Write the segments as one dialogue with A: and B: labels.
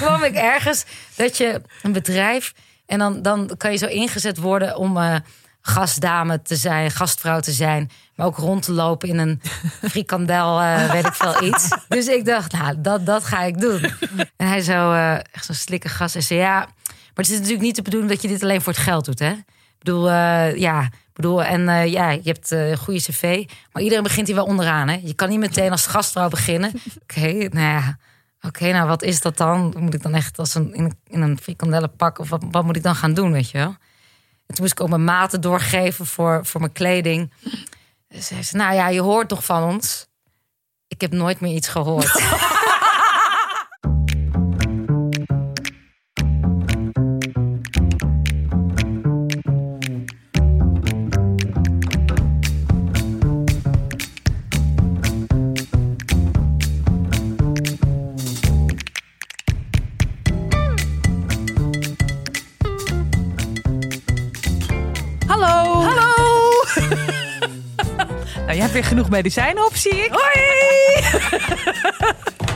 A: kwam ik ergens dat je een bedrijf... en dan, dan kan je zo ingezet worden om eh, gastdame te zijn, gastvrouw te zijn... maar ook rond te lopen in een frikandel, eh, weet ik veel iets. Dus ik dacht, nou, dat, dat ga ik doen. En hij zo, eh, echt zo'n slikke gast, en zei ja... maar het is natuurlijk niet de bedoeling dat je dit alleen voor het geld doet, hè? Ik bedoel, ja... Bedoel, en ja, je hebt een goede cv. Maar iedereen begint hier wel onderaan. Hè? Je kan niet meteen als gastvrouw beginnen. Oké, nou ja. Oké, nou wat is dat dan? Moet ik dan echt als een, in, een- in een frikandellenpak? Of wat, moet ik dan gaan doen, weet je wel? En toen moest ik ook mijn maten doorgeven voor, voor mijn kleding. Dus zei ze, nou ja, je hoort toch van ons? Ik heb nooit meer iets gehoord.
B: genoeg medicijnen op, zie ik. Hoi.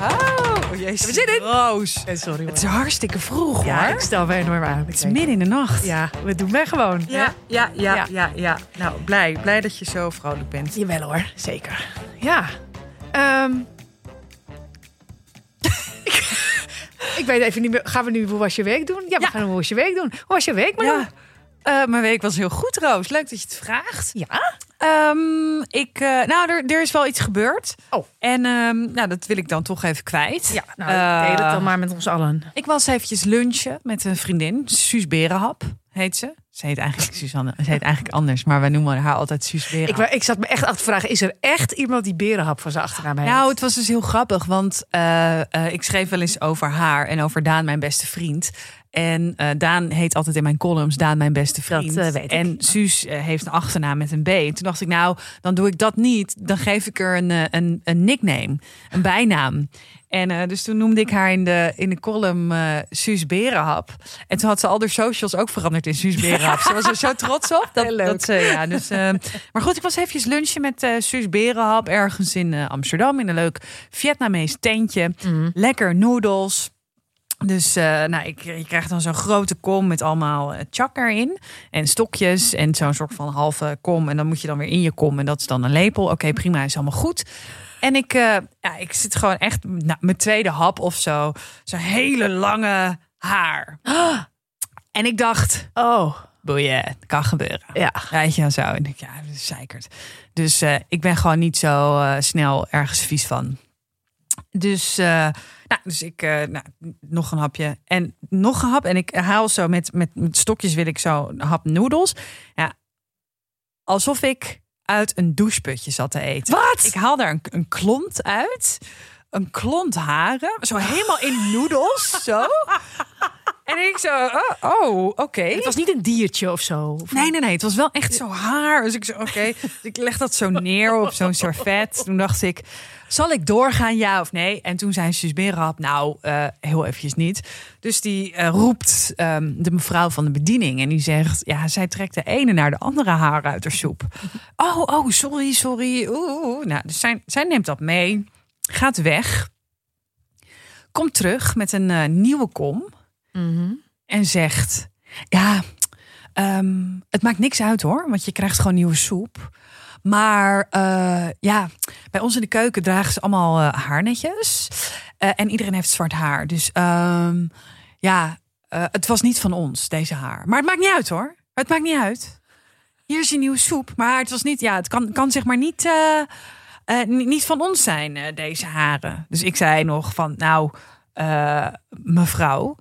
B: oh, jezus.
C: We zitten.
B: Roos.
C: Eh, sorry
B: Het is hartstikke vroeg,
C: Ja,
B: hoor.
C: ik stel me enorm aan.
B: Het is midden in de nacht.
C: Ja, we doen wij gewoon.
B: Ja, ja, ja,
C: Ja.
B: ja, ja, Nou, blij, blij dat je zo vrolijk bent.
C: Jawel hoor, zeker. Ja. Ehm. ik weet even niet meer. Gaan we nu hoe was je week doen? Ja, we
B: Ja.
C: gaan hoe was je week doen. Hoe was je week?
B: Ja. Eh, mijn week was heel goed, Roos. Leuk dat je het vraagt.
C: Ja?
B: Ehm, ik, eh, nou, er, er is wel iets gebeurd.
C: Oh.
B: En ehm, nou, dat wil ik dan toch even kwijt.
C: Ja, nou,
B: Eh,
C: deel het dan maar met ons allen.
B: Ik was eventjes lunchen met een vriendin. Suus Berenhap heet ze. Ze heet eigenlijk Suzanne. Ze heet eigenlijk anders, maar wij noemen haar altijd Suus
C: Ik,
B: Berenhap.
C: wa- ik zat me echt af te vragen, is er echt iemand die berenhap van zijn achternaam heeft?
B: Nou, het was dus heel grappig, want eh, eh, ik schreef wel eens over haar en over Daan, mijn beste vriend. En eh, Daan heet altijd in mijn columns Daan, mijn beste vriend.
C: eh, weet ik.
B: En Suus eh, heeft een achternaam met een B. En toen dacht ik, nou, dan doe ik dat niet. Dan geef ik er een, een, een nickname, een bijnaam. En dus toen noemde ik haar in de, in de column Suus Berenhap. En toen had ze al haar socials ook veranderd in Suus Berenhap. ze was er zo trots op. Dat,
C: Heel leuk.
B: dat ze, ja, dus, maar goed, ik was eventjes lunchen met Suus Berenhap ergens in Amsterdam. In een leuk Vietnamees tentje.
C: Mhm.
B: Lekker noedels. Dus eh, nou, ik, je krijgt dan zo'n grote kom met allemaal eh, chak erin. En stokjes en zo'n soort van halve kom. En dan moet je dan weer in je kom. En dat is dan een lepel. Oké, prima, is allemaal goed. En ik, eh, ja, ik zit gewoon echt, nou, mijn tweede hap of zo. Zo'n hele lange haar. En ik dacht,
C: Oh,
B: boeien, kan gebeuren.
C: ja.
B: Weet je wel zo. En ik, ja, dat is zeikerd. Dus ik ben gewoon niet zo snel ergens vies van. Dus, nou, dus ik, eh, nou, nog een hapje en nog een hap. En ik haal zo met, met, met stokjes wil ik zo een hap noedels. Ja, alsof ik uit een doucheputje zat te eten.
C: Wat?
B: Ik haal daar een, een klont uit. Een klont haren. Zo helemaal in noedels. Zo. En ik zo, oh, oh oké.
C: Het was niet een diertje of zo. Of-
B: Nee, nee, nee. Het was wel echt zo haar. Dus ik zo, oké. Dus ik leg dat zo neer op zo'n servet. Toen dacht ik, zal ik doorgaan, ja of nee? En toen zei Suus Berenhap, nou, eh, heel eventjes niet. Dus die eh, roept ehm, de mevrouw van de bediening. En die zegt, ja, zij trekt de ene naar de andere haar uit haar soep. Oh, oh, sorry, sorry. Oeh, oeh. Nou, dus zij, zij neemt dat mee. Gaat weg. Komt terug met een eh, nieuwe kom
C: Mhm.
B: en zegt: Ja, ehm, het maakt niks uit hoor, want je krijgt gewoon nieuwe soep. Maar eh, ja, bij ons in de keuken dragen ze allemaal eh, haarnetjes. Eh, en iedereen heeft zwart haar. Dus ehm, ja, het was niet van ons, deze haar. Maar het maakt niet uit hoor. Het maakt niet uit. Hier is je nieuwe soep. Maar het was niet, ja, het kan, kan zeg maar niet, ni- niet van ons zijn, deze haren. Dus ik zei nog van, nou, mevrouw,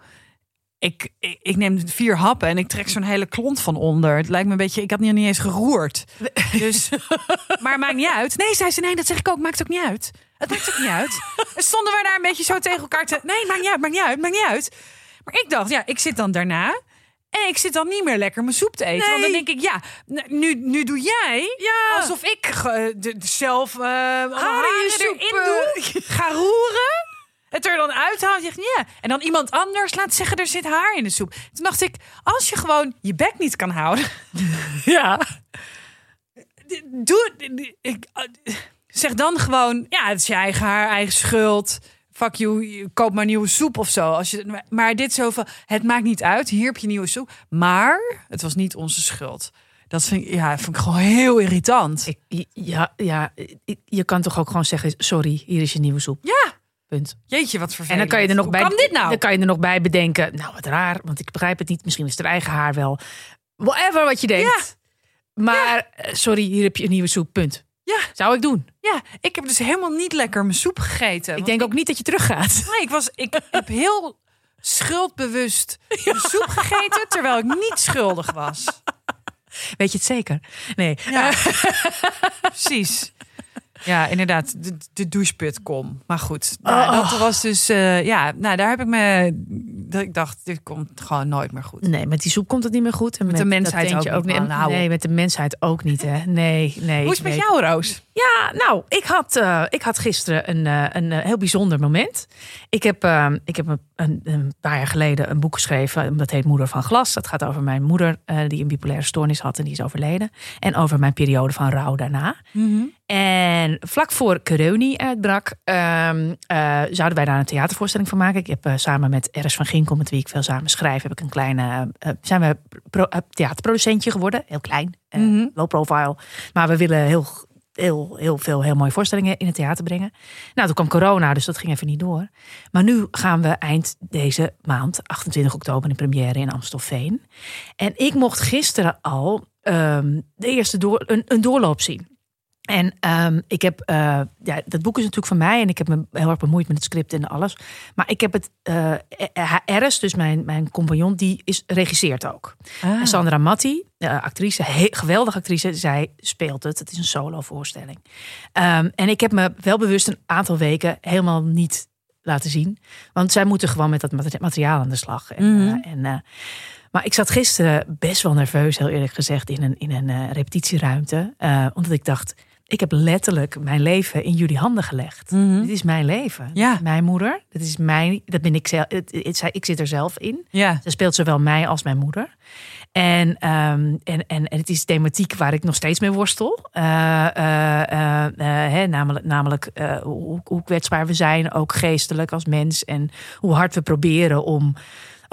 B: ik, ik, ik neem vier happen en ik trek zo'n hele klont van onder. Het lijkt me een beetje, ik had niet, niet eens geroerd. Dus, maar maakt niet uit. Nee, zei ze, nee, dat zeg ik ook, maakt ook niet uit. Het maakt ook niet uit. En stonden we daar een beetje zo tegen elkaar te... Nee, maakt niet uit, maakt niet uit, maakt niet uit. Maar ik dacht, ja, ik zit dan daarna... En ik zit dan niet meer lekker mijn soep te eten. Want dan denk ik, ja, nu, nu doe jij
C: Ja.
B: alsof ik de, de zelf uh, haren erin doe. Ga roeren. Het er dan uithaalt. Zegt, ja. En dan iemand anders laat zeggen, er zit haar in de soep. Toen dacht ik, als je gewoon je bek niet kan houden.
C: Ja.
B: Doe, ik, zeg dan gewoon, ja, het is je eigen haar, eigen schuld. fuck you, je koop maar nieuwe soep of zo. Als je, maar dit zo van, het maakt niet uit, hier heb je nieuwe soep. Maar het was niet onze schuld. Dat vind ik, ja, vind ik gewoon heel irritant.
C: Ik, ja, ja, je kan toch ook gewoon zeggen: sorry, hier is je nieuwe soep.
B: Ja,
C: Punt.
B: jeetje, wat
C: En
B: vervelend.
C: dan kan je er nog
B: Hoe
C: bij.
B: kan dit nou?
C: Dan kan je er nog bij bedenken. Nou, wat raar, want ik begrijp het niet. Misschien is het eigen haar wel. Whatever wat je denkt. Maar eh, sorry, hier heb je een nieuwe soep. Punt.
B: Ja.
C: Zou ik doen.
B: Ja, ik heb dus helemaal niet lekker mijn soep gegeten.
C: Ik denk ook niet dat je teruggaat.
B: Nee, ik, was, ik heb heel schuldbewust mijn soep gegeten, terwijl ik niet schuldig was.
C: Weet je het zeker? Nee.
B: Ja, precies. Ja, inderdaad, de, de doucheput kom. Maar goed, nou, dat was dus... eh, ja, nou, daar heb ik me... Ik dacht, dit komt gewoon nooit meer goed.
C: Nee, met die soep komt het niet meer goed. En
B: Met de mensheid
C: tentje
B: ook niet, man. Hou
C: Nee, met de mensheid ook niet, hè? Nee, nee.
B: Hoe is het met jou, Roos?
C: Ja, nou, ik had, eh, ik had gisteren een, eh, een eh, heel bijzonder moment. Ik heb, ik heb een, een, paar jaar geleden een boek geschreven. Dat heet Moeder van Glas. Dat gaat over mijn moeder die een bipolaire stoornis had en die is overleden. En over mijn periode van rouw daarna. En vlak voor corona uitbrak, ehm, eh, zouden wij daar een theatervoorstelling van maken. Ik heb samen met Eris van Ginkel, met wie ik veel samen schrijf, heb ik een kleine, zijn we pro- theaterproducentje geworden. Heel klein,
B: Mhm.
C: low profile. Maar we willen heel, heel, heel veel heel mooie voorstellingen in het theater brengen. Nou, toen kwam corona, dus dat ging even niet door. Maar nu gaan we eind deze maand, 28 oktober, in première in Amstelveen. En ik mocht gisteren al ehm, de eerste door, een, een doorloop zien. En ehm, ik heb, eh, ja, dat boek is natuurlijk van mij en ik heb me heel erg bemoeid met het script en alles. Maar ik heb het, eh Eris, dus mijn, mijn compagnon, die is regisseert ook. En Sandra Matti, actrice, he- geweldige actrice, zij speelt het. Het is een solo voorstelling. Ehm, en ik heb me wel bewust een aantal weken helemaal niet laten zien. Want zij moeten gewoon met dat mate- materiaal aan de slag. En,
B: Mhm.
C: eh, en, maar ik zat gisteren best wel nerveus, heel eerlijk gezegd, in een, in een repetitieruimte. Omdat ik dacht, ik heb letterlijk mijn leven in jullie handen gelegd.
B: Mhm.
C: Dit is mijn leven.
B: Ja.
C: Mijn moeder. Dat is mijn, dat ben ik zelf. Het, het, het- ik zit er zelf in.
B: Ja,
C: Ze speelt zowel mij als mijn moeder. En, ehm, en, en, en het is thematiek waar ik nog steeds mee worstel. Eh, eh, eh, hè, namelijk namelijk hoe, hoe kwetsbaar we zijn, ook geestelijk als mens. En hoe hard we proberen om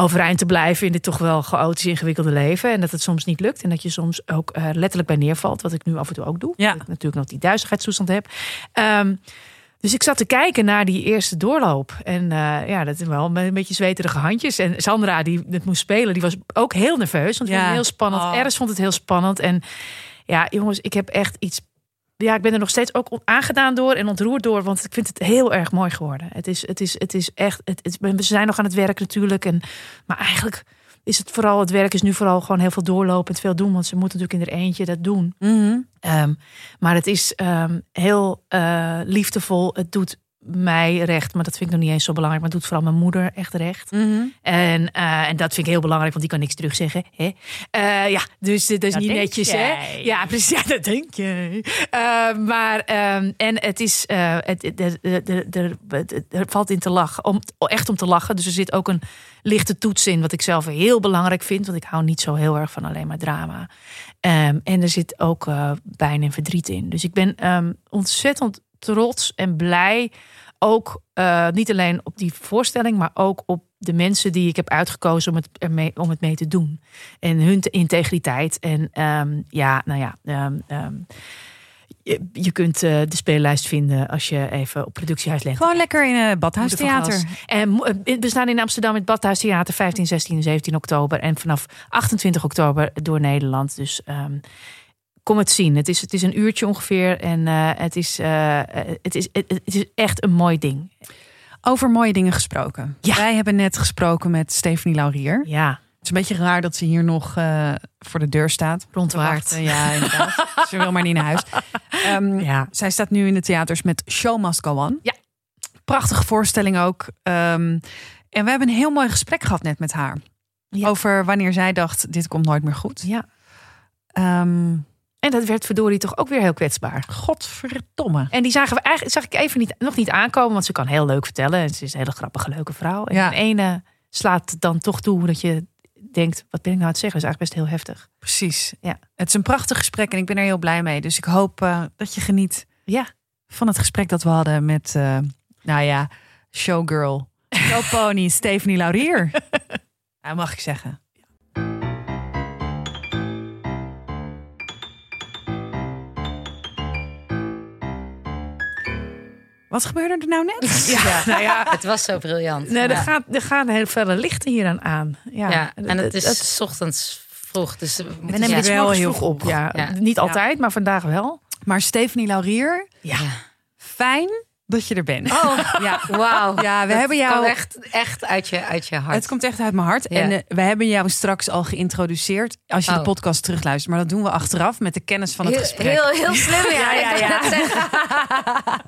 C: overeind te blijven in dit toch wel chaotisch ingewikkelde leven. En dat het soms niet lukt. En dat je soms ook eh, letterlijk bij neervalt. Wat ik nu af en toe ook doe.
B: Ja.
C: Dat ik natuurlijk nog die duizeligheidstoestand heb. Ehm, dus ik zat te kijken naar die eerste doorloop. En eh, ja, dat is wel met een beetje zweterige handjes. En Sandra, die het moest spelen, die was ook heel nerveus. Want het
B: Ja.
C: was heel spannend.
B: Oh.
C: Eris vond het heel spannend. En ja, jongens, ik heb echt iets... Ja, ik ben er nog steeds ook aangedaan door en ontroerd door. Want ik vind het heel erg mooi geworden. Het is, het is, het is echt... Het, het- we zijn nog aan het werk natuurlijk. En, maar eigenlijk is het vooral... Het werk is nu vooral gewoon heel veel doorlopen en veel doen. Want ze moeten natuurlijk in er eentje dat doen.
B: Mhm.
C: Ehm, maar het is ehm, heel eh, liefdevol. Het doet mij recht, maar dat vind ik nog niet eens zo belangrijk. Maar doet vooral mijn moeder echt recht.
B: Mhm.
C: En, eh, en dat vind ik heel belangrijk, want die kan niks terugzeggen. Hè? Eh, ja, dus dat is
B: Dat
C: niet netjes.
B: jij.
C: Hè? Ja, precies. Ja, dat denk je. Eh, maar, ehm, en het is, eh, het, er- er- er- er- er valt in te lachen, om, echt om te lachen. Dus er zit ook een lichte toets in, wat ik zelf heel belangrijk vind. Want ik hou niet zo heel erg van alleen maar drama. Ehm, en er zit ook eh pijn en verdriet in. Dus ik ben ehm, ontzettend trots en blij. Ook eh, niet alleen op die voorstelling, maar ook op de mensen die ik heb uitgekozen om het, ermee, om het mee te doen. En hun te- integriteit. En ehm, ja, nou ja. ehm, ehm, je, je kunt eh, de speellijst vinden als je even op productiehuis lent.
B: Gewoon lekker in een
C: Moeder
B: badhuistheater.
C: En eh, we staan in Amsterdam in het Badhuistheater 15, 16 en 17 oktober. En vanaf 28 oktober door Nederland. Dus kom het zien. Het is, het is een uurtje ongeveer. En eh, het, is, eh, het, is, het, het is echt een mooi ding.
B: Over mooie dingen gesproken.
C: Ja.
B: Wij hebben net gesproken met Stephanie Laurier.
C: Ja,
B: Het is een beetje raar dat ze hier nog eh, voor de deur staat.
C: rondwaard.
B: Wachten, Ja, inderdaad. ze wil maar niet naar huis. Ehm,
C: Ja.
B: Zij staat nu in de theaters met Show Must Go On.
C: Ja.
B: Prachtige voorstelling ook. Ehm, en we hebben een heel mooi gesprek gehad net met haar.
C: Ja.
B: Over wanneer zij dacht, dit komt nooit meer goed.
C: ja.
B: Ehm
C: En dat werd verdorie toch ook weer heel kwetsbaar.
B: godverdomme.
C: En die zagen we eigenlijk zag ik even niet, nog niet aankomen, want ze kan heel leuk vertellen. En ze is een hele grappige, leuke vrouw. En
B: Ja.
C: de ene slaat dan toch toe dat je denkt: wat ben ik nou aan het zeggen? Dat is eigenlijk best heel heftig.
B: Precies.
C: Ja.
B: Het is een prachtig gesprek en ik ben er heel blij mee. Dus ik hoop eh, dat je geniet
C: Ja,
B: van het gesprek dat we hadden met, eh, nou ja, showgirl. Showpony, Stephanie Laurier. Ja, mag ik zeggen. Wat gebeurde er nou net?
C: Ja, nou ja.
A: Het was zo briljant.
C: Nee, er,
A: ja.
C: gaat, er gaan heel veel lichten hier aan aan. Ja,
A: ja, en het is s ochtends vroeg. Dus we
C: nemen dit
B: wel
C: morgens
B: heel
C: vroeg op. Ja,
A: Ja.
C: Niet altijd, maar vandaag wel.
B: Maar Stephanie Laurier,
C: Ja.
B: fijn dat je er bent.
A: Oh,
B: Ja,
A: wauw.
B: ja we hebben jou...
A: echt, echt uit, je, uit je hart.
B: Het komt echt uit mijn hart.
A: Ja.
B: En eh, we hebben jou straks al geïntroduceerd. Als je de
A: Oh.
B: podcast terugluistert. Maar dat doen we achteraf met de kennis van het
A: heel,
B: gesprek.
A: heel, heel slim, ja.
C: Ja, ja.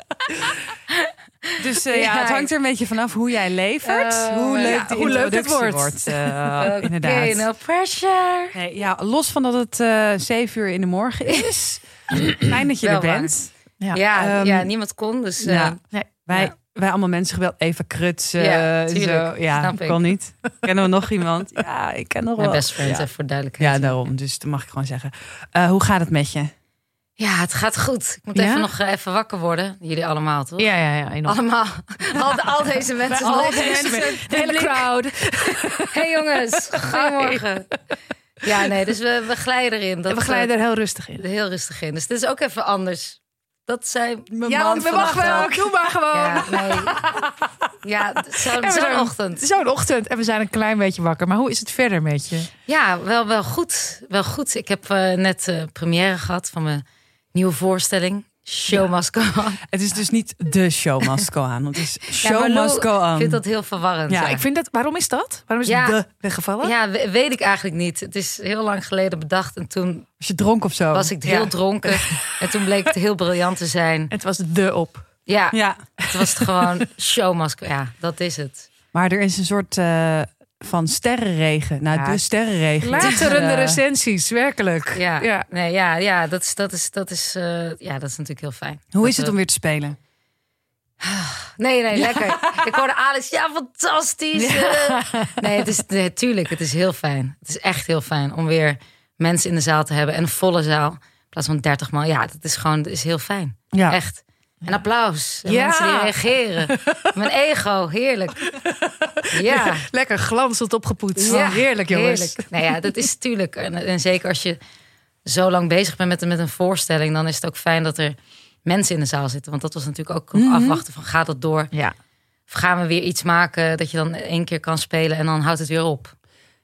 B: Dus eh, ja, het hangt er een beetje vanaf hoe jij levert.
A: Oh,
B: hoe leuk,
A: ja,
B: de
C: hoe leuk het wordt.
B: eh,
A: Oké,
B: inderdaad.
A: no pressure.
B: Nee, ja, los van dat het zeven uur in de morgen is. Fijn dat je
A: Wel
B: er
A: waar.
C: Ja.
A: Ja,
B: Ehm,
A: ja, niemand kon, dus... eh,
B: Ja.
C: Nee.
B: Wij,
A: Ja.
B: wij allemaal mensen geweld even krutsen.
A: Ja,
B: zo.
A: tuurlijk.
B: Ja,
A: Snap ik.
B: kon niet. Kennen we nog iemand? Ja, ik ken nog
A: Mijn
B: wel.
A: best friend,
B: Ja.
A: even voor duidelijkheid.
B: Ja, daarom. Dus dat mag ik gewoon zeggen. Eh, hoe gaat het met je?
A: Ja, het gaat goed. Ik moet
C: Ja?
A: even nog eh, even wakker worden. Jullie allemaal, toch?
C: Ja, ja, ja. enorm.
A: Allemaal. Al, al deze mensen.
C: Al
A: deze mensen.
C: De hele crowd.
A: Hey jongens, goedemorgen. Ja, nee, dus we, we glijden erin. Dat,
C: we glijden er heel rustig in.
A: heel rustig in. Dus het is ook even anders. Dat zei mijn
C: Ja,
A: man
C: we mag wel. Doe maar gewoon.
A: Ja, nee. Ja, zo'n
C: zijn-
A: ochtend.
C: Zo'n ochtend en we zijn een klein beetje wakker. Maar hoe is het verder met je?
A: Ja, wel, wel goed. Wel goed. Ik heb eh, net eh première gehad van mijn nieuwe voorstelling. Show Must Go On.
B: Het is dus niet de show must go on. Het is
A: Ja,
B: show must go on.
A: vindt dat heel verwarrend.
B: Ja,
C: Ja, ik vind dat. Waarom is dat? Waarom is
A: Ja.
C: de weggevallen?
A: Ja, we- weet ik eigenlijk niet. Het is heel lang geleden bedacht. En toen
B: Was je dronken of zo?
A: was ik heel
C: Ja.
A: dronken. En toen bleek het heel briljant te zijn.
C: Het was de op.
A: Ja,
B: Ja,
A: het was het gewoon showmask. Ja, dat is het.
B: maar er is een soort eh, van sterrenregen. Nou,
C: Ja.
B: de sterrenregen.
C: Laterende
B: Eh,
C: recensies, werkelijk.
A: Ja,
C: ja.
A: Nee, ja, ja dat is, dat is, dat is, eh, ja, dat is natuurlijk heel fijn.
B: Hoe
A: Dat
B: is het
A: we-
B: om weer te spelen?
A: Nee, nee, lekker. Ik hoorde Alex, ja, fantastisch. eh. Nee, het is nee, tuurlijk, het is heel fijn. Het is echt heel fijn om weer mensen in de zaal te hebben en een volle zaal in plaats van 30 man. Ja, dat is gewoon, dat is heel fijn.
B: Ja.
A: Echt. En applaus. En
C: Ja.
A: mensen die reageren. Mijn ego, heerlijk. Ja.
C: Lekker glanzend opgepoetst.
A: Ja,
C: heerlijk, jongens.
A: Heerlijk. Nou ja, dat is natuurlijk. En, en zeker als je zo lang bezig bent met, met een voorstelling, dan is het ook fijn dat er mensen in de zaal zitten. Want dat was natuurlijk ook nog afwachten van gaat het door?
C: Ja.
A: Of gaan we weer iets maken dat je dan één keer kan spelen en dan houdt het weer op?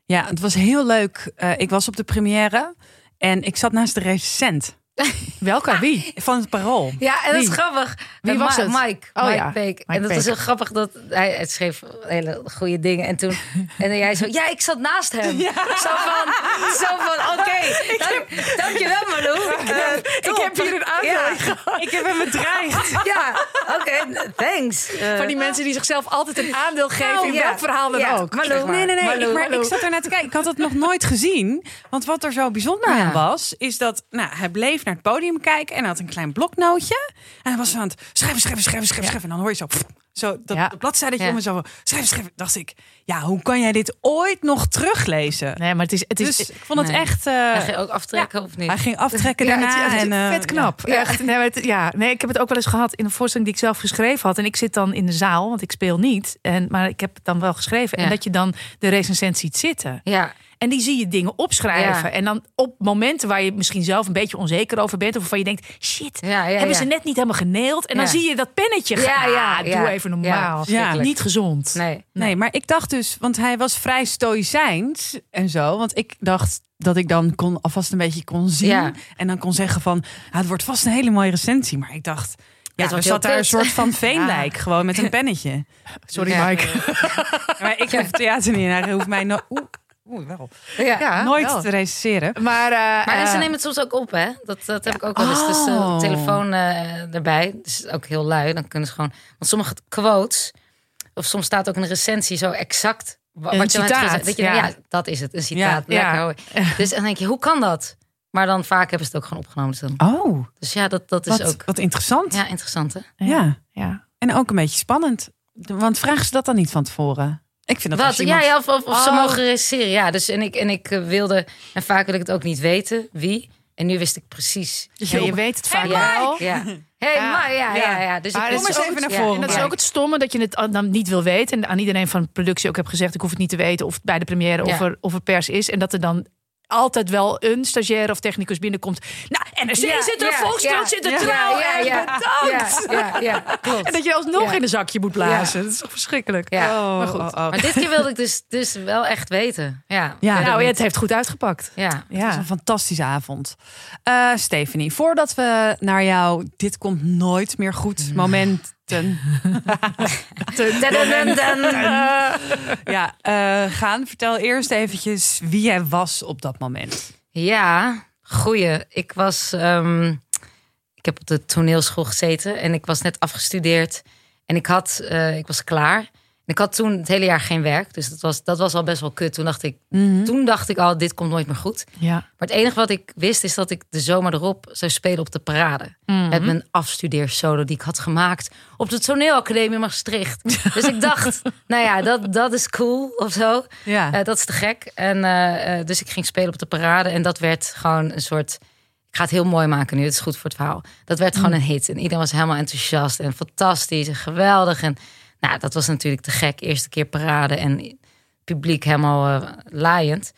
B: Ja, het was heel leuk. Eh, ik was op de première en ik zat naast de recensent
C: Welke? Wie?
B: van het Parool.
A: Ja, en dat is
C: Wie?
A: grappig.
C: Wie was
A: Ma-
C: het?
A: Mike.
C: Oh
A: Mike
C: ja,
A: Peek. En dat was
C: Peek.
A: heel grappig dat hij het schreef hele goede dingen. En toen en jij zo, ja, ik zat naast hem. Zo van, zo van, oké, dank, dankjewel Malou. Eh,
C: Ik heb hier een
A: ja,
B: Ik heb hem bedreigd.
A: ja, oké, thanks. Eh,
C: Van die mensen die zichzelf altijd een aandeel geven
A: Nou,
C: in
A: ja.
C: welk verhaal dan
A: Ja,
C: ook.
A: Malou,
C: zeg maar.
B: Nee, nee, nee.
A: Malou,
B: ik, maar ik zat er net te kijken. Ik had het nog nooit gezien. Want wat er zo bijzonder
A: Ja.
B: aan was, is dat nou, hij bleef naar het podium kijken en hij had een klein bloknootje. En hij was aan het schrijven, schrijven, schrijven, schrijven, schrijven. En dan hoor je zo, pff, zo dat,
C: Ja.
B: bladzijde
A: Ja.
B: om en zo schrijven, schrijven. Dacht ik, ja, hoe kan jij dit ooit nog teruglezen?
C: Nee, maar het is, het is,
B: dus ik vond het
A: Nee.
B: echt. eh,
A: Hij ging ook aftrekken of niet?
B: hij ging aftrekken
C: Ja,
B: daarna.
C: het, het is
B: en, eh,
C: vet knap.
A: ja.
C: Echt. Nee, het- ja, nee, ik heb het ook wel eens gehad in een voorstelling die ik zelf geschreven had. En ik zit dan in de zaal, want ik speel niet. En, maar ik heb het dan wel geschreven.
A: Ja.
C: En dat je dan de recensent ziet zitten.
A: Ja,
C: En die zie je dingen opschrijven.
A: Ja.
C: En dan op momenten waar je misschien zelf een beetje onzeker over bent. Of waarvan je denkt, shit,
A: Ja, ja,
C: hebben
A: ja.
C: ze net niet helemaal geneeld. En dan zie je dat pennetje.
A: Ja,
C: gaan.
A: ja,
C: Ah,
A: ja.
C: Doe even normaal.
B: Ja.
C: Niet gezond.
A: nee.
B: Nee, maar ik dacht dus, want hij was vrij stoïcijns en zo. Want ik dacht dat ik dan kon alvast een beetje kon zien.
A: Ja.
B: En dan kon zeggen van, ah, het wordt vast een hele mooie recensie. Maar ik dacht, ja,
A: het
B: er zat daar een soort van veenlijk, gewoon met een pennetje.
C: Sorry,
A: Ja.
C: Mike.
B: Maar ik hoef theater niet en hij hoeft mij no oeh, oeh, wel.
A: Ja.
C: Ja,
B: nooit
C: wel.
B: te recenseren.
C: Maar, eh,
A: Maar
C: eh,
A: ze nemen het soms ook op, hè? Dat, dat heb ik ook wel eens. Dus eh,
B: Oh.
A: telefoon eh, erbij. Dus ook heel lui. Dan kunnen ze gewoon. Want sommige quotes, of soms staat ook een recensie zo exact. wa-
C: Een
A: Wat je
C: citaat,
A: gezegd- dat je
C: ja.
A: ja, dat is het. Een citaat.
B: Ja,
A: Lekker
C: ja.
A: hoor. Dus dan denk je, hoe kan dat? Maar dan vaak hebben ze het ook gewoon opgenomen. Dus, dan-
B: Oh,
A: dus ja, dat, dat is
B: wat,
A: ook.
B: wat interessant. Ja.
A: Ja, interessant hè?
C: ja.
B: en ook een beetje spannend. Want vragen ze dat dan niet van tevoren? Ik vind dat
A: Wat?
B: iemand...
A: Ja, ja, of, of, of ze
B: Oh.
A: mogen recenseren. Ja, dus en ik, en ik eh, wilde, en vaak wil ik het ook niet weten wie. En nu wist ik precies.
C: Dus je, je weet het vaak
A: ja,
C: wel.
A: Ja. Hey,
B: Ja,
A: maar ja,
B: ja.
A: ja, ja. Dus
C: Maar
A: ik
C: dat
B: Kom
C: is
B: eens
C: ook
B: even
C: het-
B: naar
A: ja,
B: voren.
C: En dat is ook het stomme dat je het dan niet wil weten. En aan iedereen van de productie ook heb gezegd: ik hoef het niet te weten of het bij de première of,
A: Ja.
C: er, of er pers is. En dat er dan altijd wel een stagiair of technicus binnenkomt. Nou, NRC
A: Ja,
C: zit er,
A: ja,
C: Volkskrant
A: ja,
C: zit er,
A: ja,
C: trouw
A: ja,
C: en
A: ja,
C: bedankt.
A: Ja, ja, ja, klopt.
C: En dat je alsnog
A: Ja.
C: in een zakje moet blazen. Dat is toch verschrikkelijk.
A: Ja.
B: Oh,
C: Maar goed.
B: oh, oh.
A: Maar dit keer wilde ik dus, dus wel echt weten. Ja,
B: Ja,
C: Nou, ja, het heeft goed uitgepakt.
A: ja.
B: Het was
C: Ja.
B: een fantastische avond. Eh Stephanie, voordat we naar jou dit komt nooit meer goed ja, eh, gaan, vertel eerst eventjes wie jij was op dat moment.
A: Ja, goeie. Ik was. ehm, ik heb op de toneelschool gezeten en ik was net afgestudeerd. En ik had, eh, ik was klaar. Ik had toen het hele jaar geen werk. Dus dat was, dat was al best wel kut. Toen dacht ik, toen dacht ik al, dit komt nooit meer goed.
C: Ja.
A: Maar het enige wat ik wist is dat ik de zomer erop zou spelen op de parade. Met mijn afstudeersolo die ik had gemaakt op de toneelacademie Maastricht. dus ik dacht, nou ja, dat, dat is cool of zo.
B: Ja.
A: Eh, dat is te gek. En eh, eh, dus ik ging spelen op de parade. En dat werd gewoon een soort. Ik ga het heel mooi maken nu. Het is goed voor het verhaal. Dat werd gewoon een hit. En iedereen was helemaal enthousiast en fantastisch en geweldig. En nou, dat was natuurlijk te gek. Eerste keer parade en publiek helemaal eh, laaiend.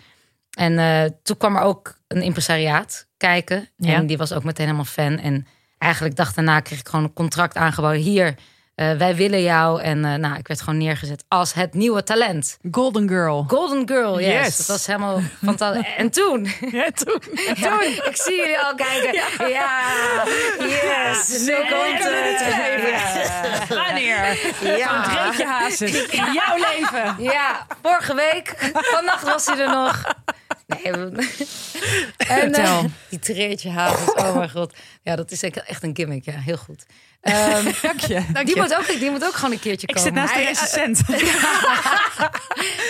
A: En eh, toen kwam er ook een impresariaat kijken.
C: Ja.
A: En die was ook meteen helemaal fan. En eigenlijk dag daarna kreeg ik gewoon een contract aangeboden. Hier, eh, wij willen jou. En eh, nou, ik werd gewoon neergezet als het nieuwe talent.
B: Golden Girl.
A: Golden Girl, yes.
C: Yes.
A: Dat was helemaal fantastisch. En toen,
C: Ja, toen.
A: ja, ik zie jullie al kijken. Ja, yes. Nu komt het.
B: Wanneer?
A: Ja.
B: Dreetje Hazes. In jouw leven.
A: Ja, vorige week. Vannacht was hij er nog. Nee, en,
B: Vertel.
A: die treertje havens, oh mijn god. Ja, dat is echt een gimmick, ja, heel goed. Ehm,
B: Dank je.
A: die, moet ook, die moet ook gewoon een keertje
B: Ik
A: komen.
B: zit naast de recensent.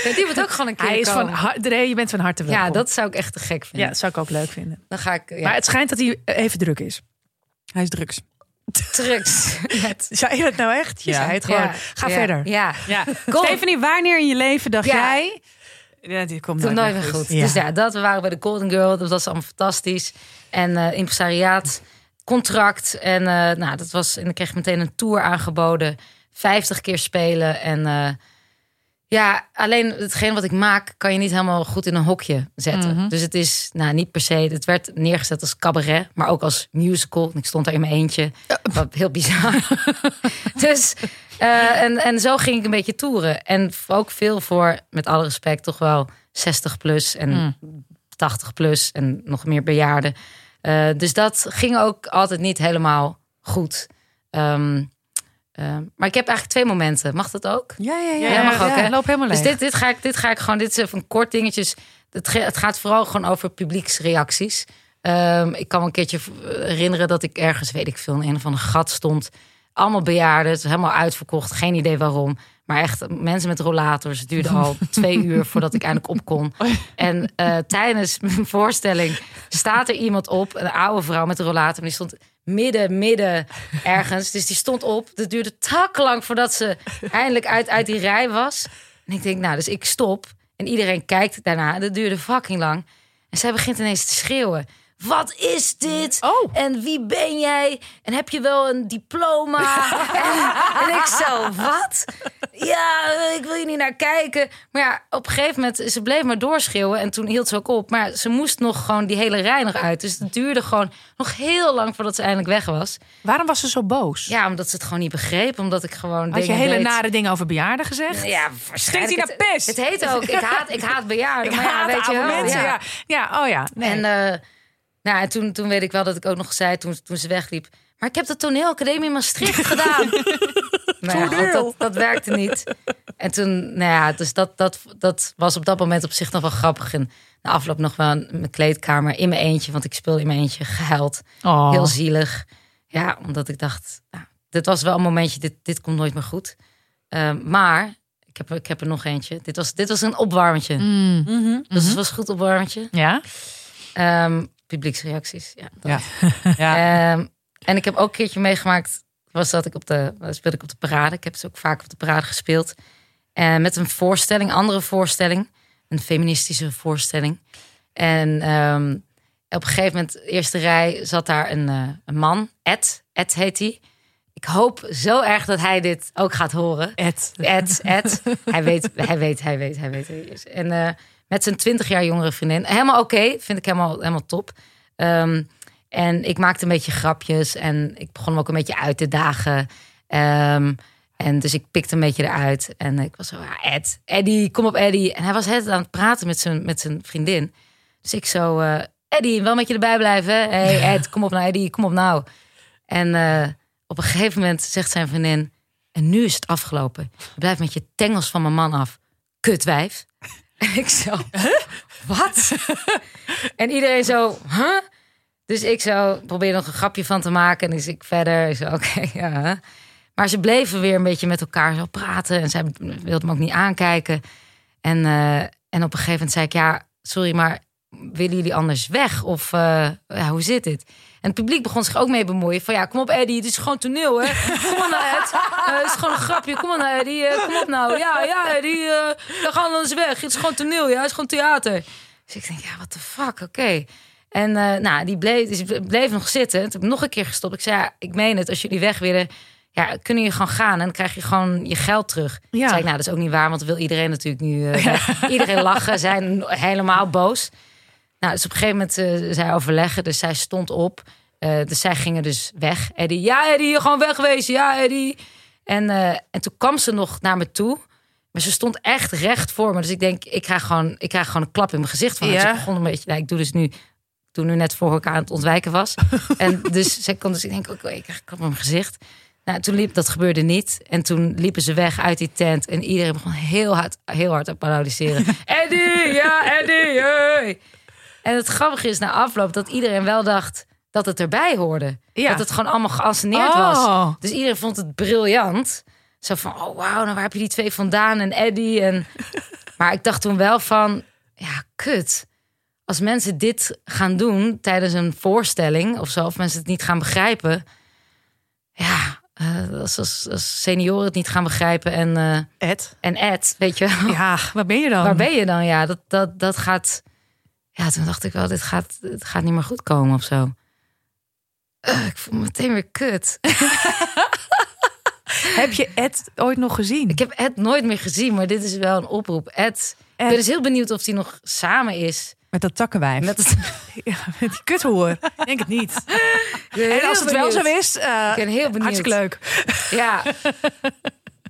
A: Ja, die moet ook gewoon een keer
C: Hij is van
A: komen.
C: Dre, je bent van harte welkom.
A: Ja, dat zou ik echt te gek
C: ja,
A: vinden.
C: dat zou ik ook leuk vinden.
A: Dan ga ik ja,
C: Maar het schijnt dat hij even druk is.
B: Hij is drugs.
A: drugs. Met,
C: Zei je dat nou echt? Je
B: Ja.
C: zei het gewoon.
A: Ja,
C: Ga
A: ja,
C: verder.
A: Ja,
B: Ja. Stephanie, wanneer in je leven dacht
A: Ja.
B: jij... Ja, dit komt
A: Toen
B: nooit,
A: nooit meer goed.
C: Ja.
A: Dus ja, dat we waren bij de Golden Girl. Dat was allemaal fantastisch. En eh impresariaat, contract. En eh, nou, dat was. En ik kreeg meteen een tour aangeboden. 50 keer spelen. En eh, ja, alleen hetgeen wat ik maak, kan je niet helemaal goed in een hokje zetten. Dus het is nou niet per se. Het werd neergezet als cabaret, maar ook als musical. Ik stond daar in mijn eentje. Wat heel bizar. dus eh, en, en zo ging ik een beetje toeren. En ook veel voor, met alle respect, toch wel 60 plus en 80 plus en nog meer bejaarden. Eh, dus dat ging ook altijd niet helemaal goed. Ehm, ehm, maar ik heb eigenlijk twee momenten. Mag dat ook?
B: Ja, ja, ja.
A: Ja, mag ook, hè?
C: Loop helemaal leeg.
A: Dus dit, dit, ga ik, dit ga ik gewoon, dit is even een kort dingetje. Het, het gaat vooral gewoon over publieksreacties. Ehm, ik kan me een keertje herinneren dat ik ergens, weet ik veel, in een of ander gat stond. Allemaal bejaarden, het was helemaal uitverkocht, geen idee waarom. Maar echt, mensen met rollators. Het duurde al twee uur voordat ik eindelijk op kon. En eh, tijdens mijn voorstelling staat er iemand op, een oude vrouw met een rollator. En die stond midden, midden ergens. Dus die stond op. Het duurde takkenlang voordat ze eindelijk uit, uit die rij was. En ik denk, nou, dus ik stop. En iedereen kijkt daarna. Dat duurde fucking lang. En zij begint ineens te schreeuwen. Wat is dit?
C: Oh.
A: En wie ben jij? En heb je wel een diploma? en, en ik zo, wat? Ja, ik wil je niet naar kijken. Maar ja, op een gegeven moment, ze bleef maar doorschreeuwen. En toen hield ze ook op. Maar ze moest nog gewoon die hele rij nog uit. Dus het duurde gewoon nog heel lang voordat ze eindelijk weg was.
C: Waarom was ze zo boos?
A: Ja, omdat ze het gewoon niet begreep. Omdat ik gewoon
C: Had je hele
A: deed.
C: nare dingen over bejaarden gezegd?
A: Ja, waarschijnlijk.
B: Stinkt hij naar
A: Het-
B: pest?
A: Het heet ook, ik haat, ik haat bejaarden.
C: Ik
A: maar ja,
C: haat
A: weet je wel.
C: mensen.
A: ja.
C: Ja. ja, oh ja. Nee.
A: En, eh, nou, en toen, toen weet ik wel dat ik ook nog zei, toen, toen ze wegliep... Maar ik heb de toneelacademie in Maastricht gedaan. nou ja, goed, dat, dat werkte niet. En toen, nou ja, dus dat, dat, dat was op dat moment op zich nog wel grappig. En na afloop nog wel in mijn kleedkamer in mijn eentje. Want ik speel in mijn eentje gehuild.
C: oh.
A: Heel zielig. Ja, omdat ik dacht, nou, dit was wel een momentje, dit, dit komt nooit meer goed. Ehm, maar, ik heb, er- ik heb er nog eentje. Dit was, dit was een opwarmetje.
C: Mm.
A: Dus het was een goed opwarmetje.
C: Ja?
A: Ehm, publieksreacties, ja. dat.
B: Ja.
A: Ehm, en ik heb ook een keertje meegemaakt, was dat ik op de, speelde ik op de parade. Ik heb dus ook vaak op de parade gespeeld. En met een voorstelling, andere voorstelling, een feministische voorstelling. En ehm, op een gegeven moment, eerste rij, zat daar een, eh, een man, Ed, Ed heet hij. Ik hoop zo erg dat hij dit ook gaat horen.
C: Ed.
A: Ed, Ed. hij weet, hij weet, hij weet, hij weet. En eh, met zijn 20 jaar jongere vriendin. Helemaal oké, vind ik helemaal, helemaal top. Ehm, en ik maakte een beetje grapjes en ik begon hem ook een beetje uit te dagen. Ehm, en dus ik pikte een beetje eruit. En ik was zo, ja, Ed, Eddie, kom op Eddie. En hij was het aan het praten met zijn, met zijn vriendin. Dus ik zo, eh, Eddie, wel met je erbij blijven. Hey Ed, kom op nou Eddie, kom op nou. En eh, op een gegeven moment zegt zijn vriendin... en nu is het afgelopen. Je blijft met je tengels van mijn man af. Kutwijf. Ik zo, wat? en iedereen zo, huh? Dus ik zo probeer nog een grapje van te maken. En dus ik verder, zo, oké, ja. Maar ze bleven weer een beetje met elkaar zo praten. En zij wilde me ook niet aankijken. En, eh, en op een gegeven moment zei ik, ja, sorry, maar willen jullie anders weg? Of eh, ja, hoe zit dit? En het publiek begon zich ook mee bemoeien. Van ja, kom op Eddie, het is gewoon toneel, hè? Kom op nou, Ed. Eh, het is gewoon een grapje. Kom op nou, Eddie. eh, kom op nou. Ja, ja, Eddie. eh we gaan dan eens weg. Het is gewoon toneel, ja? Het is gewoon theater. Dus ik denk, ja, what the fuck, oké. En nou, die bleef, dus bleef nog zitten. Toen heb ik nog een keer gestopt. Ik zei, ja, ik meen het. Als jullie weg willen, ja, kunnen jullie gewoon gaan. En dan krijg je gewoon je geld terug.
C: Ja.
A: Zei ik, nou, dat is ook niet waar. Want dan wil iedereen natuurlijk nu... Iedereen lachen, zijn helemaal boos. Nou, dus op een gegeven moment eh zij overleggen. Dus zij stond op. Eh, dus zij gingen dus weg. Eddie, ja Eddie, gewoon wegwezen. Ja Eddie. En, eh, en toen kwam ze nog naar me toe. Maar ze stond echt recht voor me. Dus ik denk, ik krijg gewoon, ik krijg gewoon een klap in mijn gezicht van.
C: Ja.
A: Dus ik begon een beetje, nou, ik doe dus nu... Toen nu net voor elkaar aan het ontwijken was. en dus zij kon dus, ik denk, oké, ik krijg een klap in mijn gezicht. Nou, toen liep, dat gebeurde niet. En toen liepen ze weg uit die tent. En iedereen begon heel hard, heel hard te applaudisseren. Eddie, ja, Eddie, hey. En het grappige is na afloop dat iedereen wel dacht dat het erbij hoorde.
C: Ja.
A: Dat het gewoon allemaal geanceneerd
C: Oh.
A: was. Dus iedereen vond het briljant. Zo van, oh wauw, nou waar heb je die twee vandaan en Eddie? En... Maar ik dacht toen wel van, ja, kut. Als mensen dit gaan doen tijdens een voorstelling of zo, of mensen het niet gaan begrijpen, ja, eh, als, als, als senioren het niet gaan begrijpen en, eh,
C: Ed.
A: en Ed, weet je wel.
C: Ja, waar ben je dan?
A: Waar ben je dan? Ja, dat, dat, dat gaat. Ja, toen dacht ik wel, dit gaat, dit gaat niet meer goed komen of zo. Eh, ik voel me meteen weer kut.
C: Heb je Ed ooit nog gezien?
A: Ik heb Ed nooit meer gezien, maar dit is wel een oproep. Ed, ik ben dus heel benieuwd of hij nog samen is.
B: Met dat takkenwijf.
A: Met het,
C: Ja, met die kuthoer. Ik denk het niet. En als het wel zo is,
A: Ik ben heel benieuwd.
C: hartstikke leuk.
A: Ja.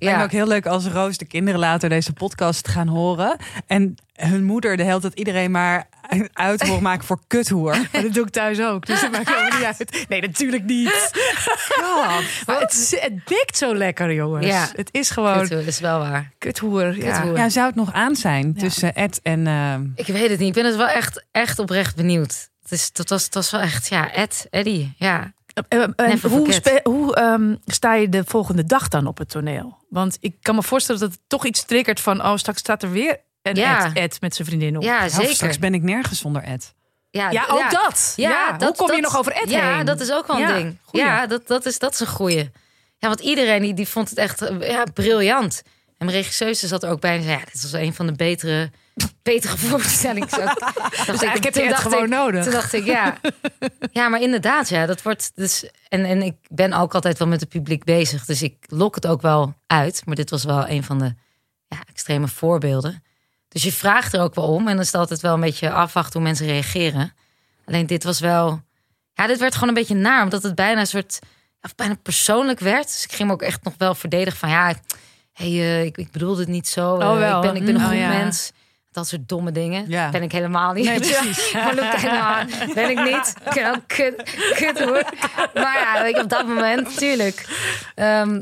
B: Lijkt me
A: ja.
B: ook heel leuk als Roos de kinderen later deze podcast gaan horen. En hun moeder de hele tijd iedereen maar uit hoort maken voor kuthoer.
C: Maar dat doe ik thuis ook. Dus dat maakt helemaal niet uit. Nee, natuurlijk niet. Maar het, het dikt zo lekker, jongens.
A: Ja.
C: Het is gewoon
A: Kut, dat is wel waar.
C: kuthoer. Ja.
A: Kuthoer.
B: Ja, zou het nog aan zijn tussen Ed en... eh,
A: Ik weet het niet. Ik ben het wel echt, echt oprecht benieuwd. Het, is, dat, was, het was wel echt, ja, Ed, Eddie, ja.
C: Eh, en
A: Never
C: hoe
A: forget.
C: spe- hoe ehm, sta je de volgende dag dan op het toneel? Want ik kan me voorstellen dat het toch iets triggert van... oh, straks staat er weer een
A: Ja.
C: Ed, Ed met zijn vriendin op.
A: Ja,
B: nou, straks
A: zeker.
B: ben ik nergens zonder Ed.
C: Ja, ook dat. Ja, hoe kom je nog over Ed
A: ja,
C: heen?
A: dat is ook wel een
C: Ja,
A: ding.
C: goeie.
A: Ja, dat, dat, is, dat is een goeie. Ja, want iedereen die, die vond het echt eh, ja, briljant. En mijn regisseuse zat er ook bij en zei... ja, dit was een van de betere, betere voorstellingen. Zo, dacht ik,
C: eigenlijk heb
A: dacht
C: gewoon
A: ik-
C: nodig.
A: Toen dacht ik, ja. Ja, maar inderdaad, ja, dat wordt... Dus, en, en ik ben ook altijd wel met het publiek bezig. Dus ik lok het ook wel uit. Maar dit was wel een van de ja, extreme voorbeelden. Dus je vraagt er ook wel om. En dan is het altijd wel een beetje afwachten hoe mensen reageren. Alleen dit was wel... Ja, dit werd gewoon een beetje naar. Omdat het bijna een soort... Ja, bijna persoonlijk werd. Dus ik ging me ook echt nog wel verdedigen van... Ja, hey, eh, ik, ik bedoelde het niet zo.
C: Oh,
A: Eh,
C: wel.
A: ik, ben, ik ben een
C: Mm.
A: goed
C: Oh, ja.
A: mens. Dat soort domme dingen.
B: Ja.
A: Ben ik helemaal niet.
B: Nee, precies.
A: Luc helemaal ben ik niet. Ik ook kut, kut hoor. Maar ja, je, op dat moment natuurlijk. Ehm,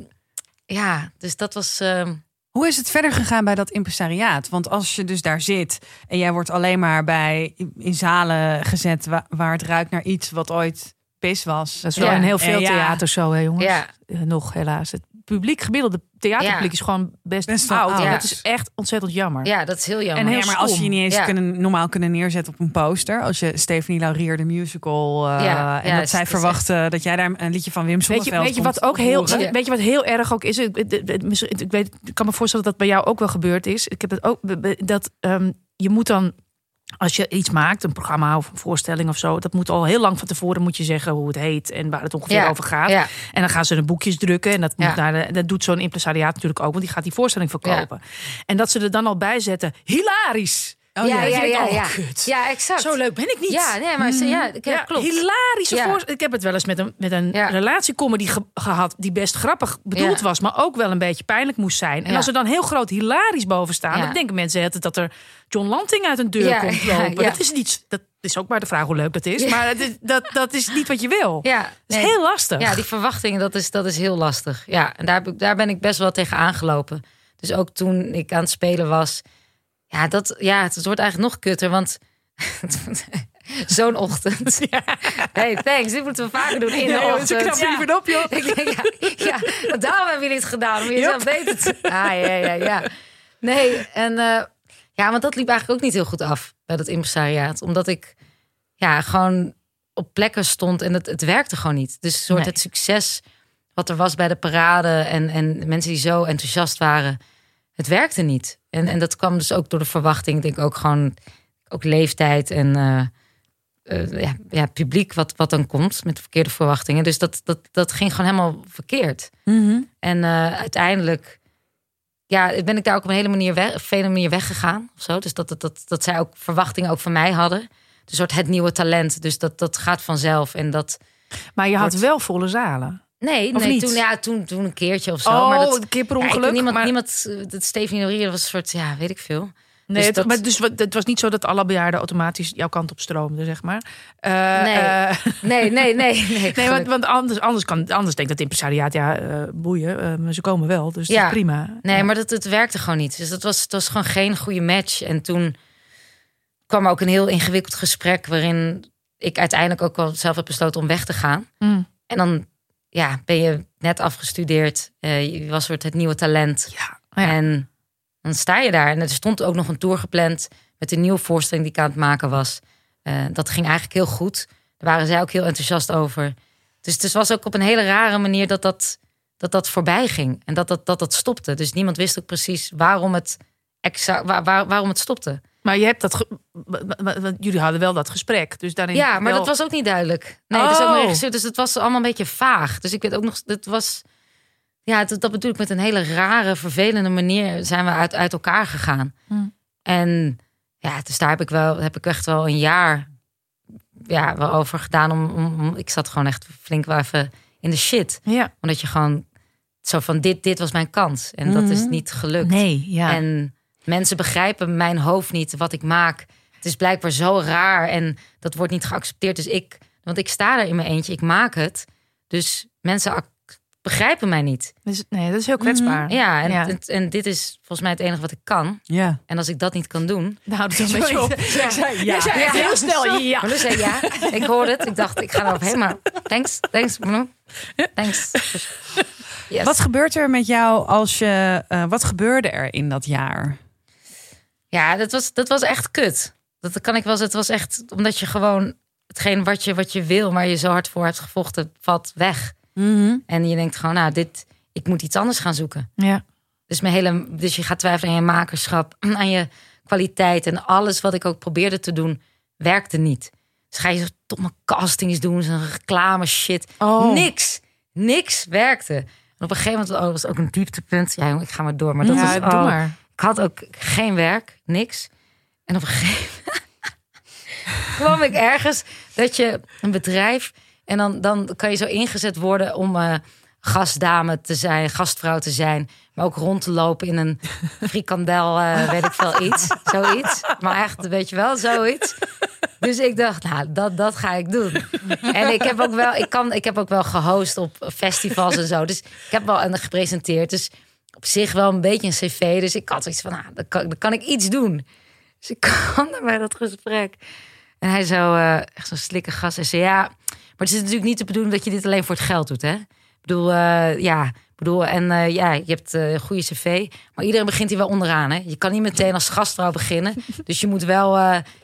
A: ja, dus dat was... ehm,
B: Hoe is het verder gegaan bij dat impresariaat? Want als je dus daar zit en jij wordt alleen maar bij in zalen gezet wa- waar het ruikt naar iets wat ooit pis was.
C: Dat is wel
A: Ja.
C: in heel veel
B: En ja.
C: theaters zo, hè, jongens.
A: Ja.
C: Eh, nog helaas. Het publiek, gemiddelde theaterpubliek
A: Ja.
C: is gewoon best,
B: Best
C: oud. En
A: oud.
C: dat is echt ontzettend jammer.
A: ja, dat is heel jammer.
C: En heel
B: Ja, maar als je je niet eens
A: Ja.
B: kunnen, normaal kunnen neerzetten op een poster. Als je Stephanie Laurier de musical eh,
A: Ja,
B: en
A: ja,
B: dat zij
A: is
B: verwachten dat jij daar een liedje van Wim
C: Weet je,
B: Sonneveld
C: weet je wat ook heel?
A: Ja.
C: weet je wat heel erg ook is? Ik, ik- weet, ik kan me voorstellen dat dat bij jou ook wel gebeurd is. Ik heb het ook dat ehm, je moet dan als je iets maakt, een programma of een voorstelling of zo, dat moet al heel lang van tevoren moet je zeggen hoe het heet en waar het ongeveer
A: Ja,
C: over gaat.
A: ja.
C: En dan gaan ze de boekjes drukken en dat,
A: Ja.
C: moet naar de, dat doet zo'n impresariaat natuurlijk ook, want die gaat die voorstelling verkopen. En dat ze er dan al bij zetten, hilarisch.
B: Oh,
A: ja,
B: ja.
A: ja, ja, ja.
C: kut.
A: Ja, exact.
C: Zo leuk ben ik niet.
A: Ja, nee, maar ze- ja, ik-
C: Ja,
A: klopt.
C: Hilarische
A: Ja.
C: Ik heb het wel eens met een, met een relatiecomedy ge- gehad die best grappig bedoeld was, maar ook wel een beetje pijnlijk moest zijn. En als er dan heel groot hilarisch boven staan, dan denken mensen altijd dat er John Lanting uit een deur komt lopen. Dat is niet. Dat is ook maar de vraag hoe leuk dat is. Maar het dat, dat is niet wat je wil.
A: Ja,
C: Dat is
A: nee.
C: heel lastig.
A: Ja, die verwachtingen, dat is, dat is heel lastig. Ja, en daar, daar ben ik best wel tegen aangelopen. Dus ook toen ik aan het spelen was. Ja, dat, ja het wordt eigenlijk nog kutter, want zo'n ochtend. Hey, thanks, dit moeten we vaker doen in de
C: Ja,
A: ochtend.
C: ze knappen
A: Ja.
C: op, joh.
A: Ik denk, ja, ja, daarom hebben jullie het gedaan, om jezelf beter te... Ah, ja, ja, ja. Nee, en eh, ja, want dat liep eigenlijk ook niet heel goed af bij dat impresariaat. Omdat ik ja, gewoon op plekken stond en het, het werkte gewoon niet. Dus soort
C: Nee.
A: het succes wat er was bij de parade en, en mensen die zo enthousiast waren, het werkte niet. En, en dat kwam dus ook door de verwachting, ik denk ook gewoon ook leeftijd en eh, eh, ja, ja, publiek wat, wat dan komt met verkeerde verwachtingen. Dus dat, dat, dat ging gewoon helemaal verkeerd.
B: Mhm.
A: En eh, uiteindelijk ja, ben ik daar ook op een hele manier weg, vele manier weggegaan. Of zo. Dus dat, dat, dat, dat zij ook verwachtingen ook van mij hadden. Een soort het nieuwe talent. Dus dat, dat gaat vanzelf. En dat.
C: Maar je had wel volle zalen.
A: Nee,
C: Of
A: nee
C: niet?
A: toen, ja, toen, toen een keertje of zo.
C: Oh,
A: maar dat,
C: een keer per
A: ja, ik-
C: ongeluk.
A: niemand,
C: maar,
A: niemand, eh, dat Laurier was een soort, ja, weet ik veel.
C: nee,
A: dus
C: het,
A: dat-
C: maar dus, het was niet zo dat alle bejaarden automatisch jouw kant op stroomden, zeg maar. Eh,
A: Nee.
C: eh,
A: Nee, nee, nee. Nee,
C: Nee, want, want anders, anders, kan, anders denkt het impresariaat, ja, boeien, maar ze komen wel, dus dat
A: Ja.
C: is prima.
A: Nee,
C: Ja.
A: maar dat, het werkte gewoon niet. Dus dat was, het was gewoon geen goede match. En toen kwam ook een heel ingewikkeld gesprek... waarin ik uiteindelijk ook wel zelf heb besloten om weg te gaan.
C: Mm.
A: En dan ja, ben je net afgestudeerd. eh, je was soort het nieuwe talent.
C: Ja, ja.
A: En dan sta je daar. En er stond ook nog een tour gepland... met een nieuwe voorstelling die ik aan het maken was. Eh, dat ging eigenlijk heel goed. Daar waren zij ook heel enthousiast over. Dus het was ook op een hele rare manier dat dat, dat, dat voorbij ging. En dat dat, dat dat stopte. Dus niemand wist ook precies waarom het, exact, waar, waar- waarom het stopte.
C: Maar je hebt dat, want jullie hadden wel dat gesprek, dus daarin
A: Ja, maar
C: wel-
A: dat was ook niet duidelijk. Nee, dus ook mijn
C: Oh.
A: regisseur. Dus het was allemaal een beetje vaag. Dus ik weet ook nog, het was... Ja, dat, dat bedoel ik met een hele rare, vervelende manier zijn we uit, uit elkaar gegaan.
C: Hmm.
A: En ja, dus daar heb ik wel, heb ik echt wel een jaar ja, wel over gedaan. Om, om, ik zat gewoon echt flink wel even in de shit.
C: Ja,
A: Omdat je gewoon zo van dit, dit was mijn kans. En dat is
B: Mhm.
A: niet gelukt.
C: nee, ja.
A: En mensen begrijpen mijn hoofd niet, wat ik maak. Het is blijkbaar zo raar en dat wordt niet geaccepteerd. Dus ik, want ik sta er in mijn eentje, ik maak het. Dus mensen begrijpen mij niet.
C: Dus, nee, dat is heel kwetsbaar.
A: Ja, en,
C: Ja.
A: En, en dit is volgens mij het enige wat ik kan.
B: Ja.
A: En als ik dat niet kan doen.
C: Nou, dat is een beetje op.
B: Ja.
C: Jij zei echt heel snel ja.
A: Maar dus zei ja, ik hoorde het. Ik dacht, ik ga erop heen. Maar thanks, thanks. Thanks. Yes.
B: Wat gebeurt er met jou als je. eh, wat gebeurde er in dat jaar?
A: Ja, dat was, dat was echt kut. Dat kan ik wel. Het was echt omdat je gewoon hetgeen wat je, wat je wil, maar je zo hard voor hebt gevochten, valt weg. En je denkt gewoon, nou, dit, ik moet iets anders gaan zoeken.
C: Ja.
A: Dus, mijn hele, dus je gaat twijfelen aan je makerschap, aan je kwaliteit. En alles wat ik ook probeerde te doen, werkte niet. Dus ga je domme castings doen, zo'n reclame shit.
C: Oh.
A: Niks. Niks werkte. En op een gegeven moment oh, was het ook een dieptepunt. Ja, jongen, ik ga maar door. Maar dat
C: ja, doe
A: oh,
C: maar.
A: Ik had ook geen werk, niks. En op een gegeven moment kwam ik ergens dat je een bedrijf en dan, dan kan je zo ingezet worden om eh, gastdame te zijn, gastvrouw te zijn, maar ook rond te lopen in een frikandel, eh, weet ik veel iets, zoiets. Maar echt, weet je wel, zoiets. Dus ik dacht, nou, dat, dat ga ik doen. En ik heb ook wel, ik kan, ik heb ook wel gehost op festivals en zo. Dus ik heb wel en gepresenteerd. Dus op zich wel een beetje een cv. Dus ik had zoiets van, nou, dan kan, dan kan ik iets doen. Dus ik kwam naar bij dat gesprek. En hij zo, eh, echt zo'n slikke gast. Hij zei, ja, maar het is natuurlijk niet de bedoeling dat je dit alleen voor het geld doet, hè? Ik bedoel, eh, ja, bedoel, en eh, ja, je hebt een goede cv. Maar iedereen begint hier wel onderaan, hè? Je kan niet meteen als gastvrouw beginnen. Dus je moet wel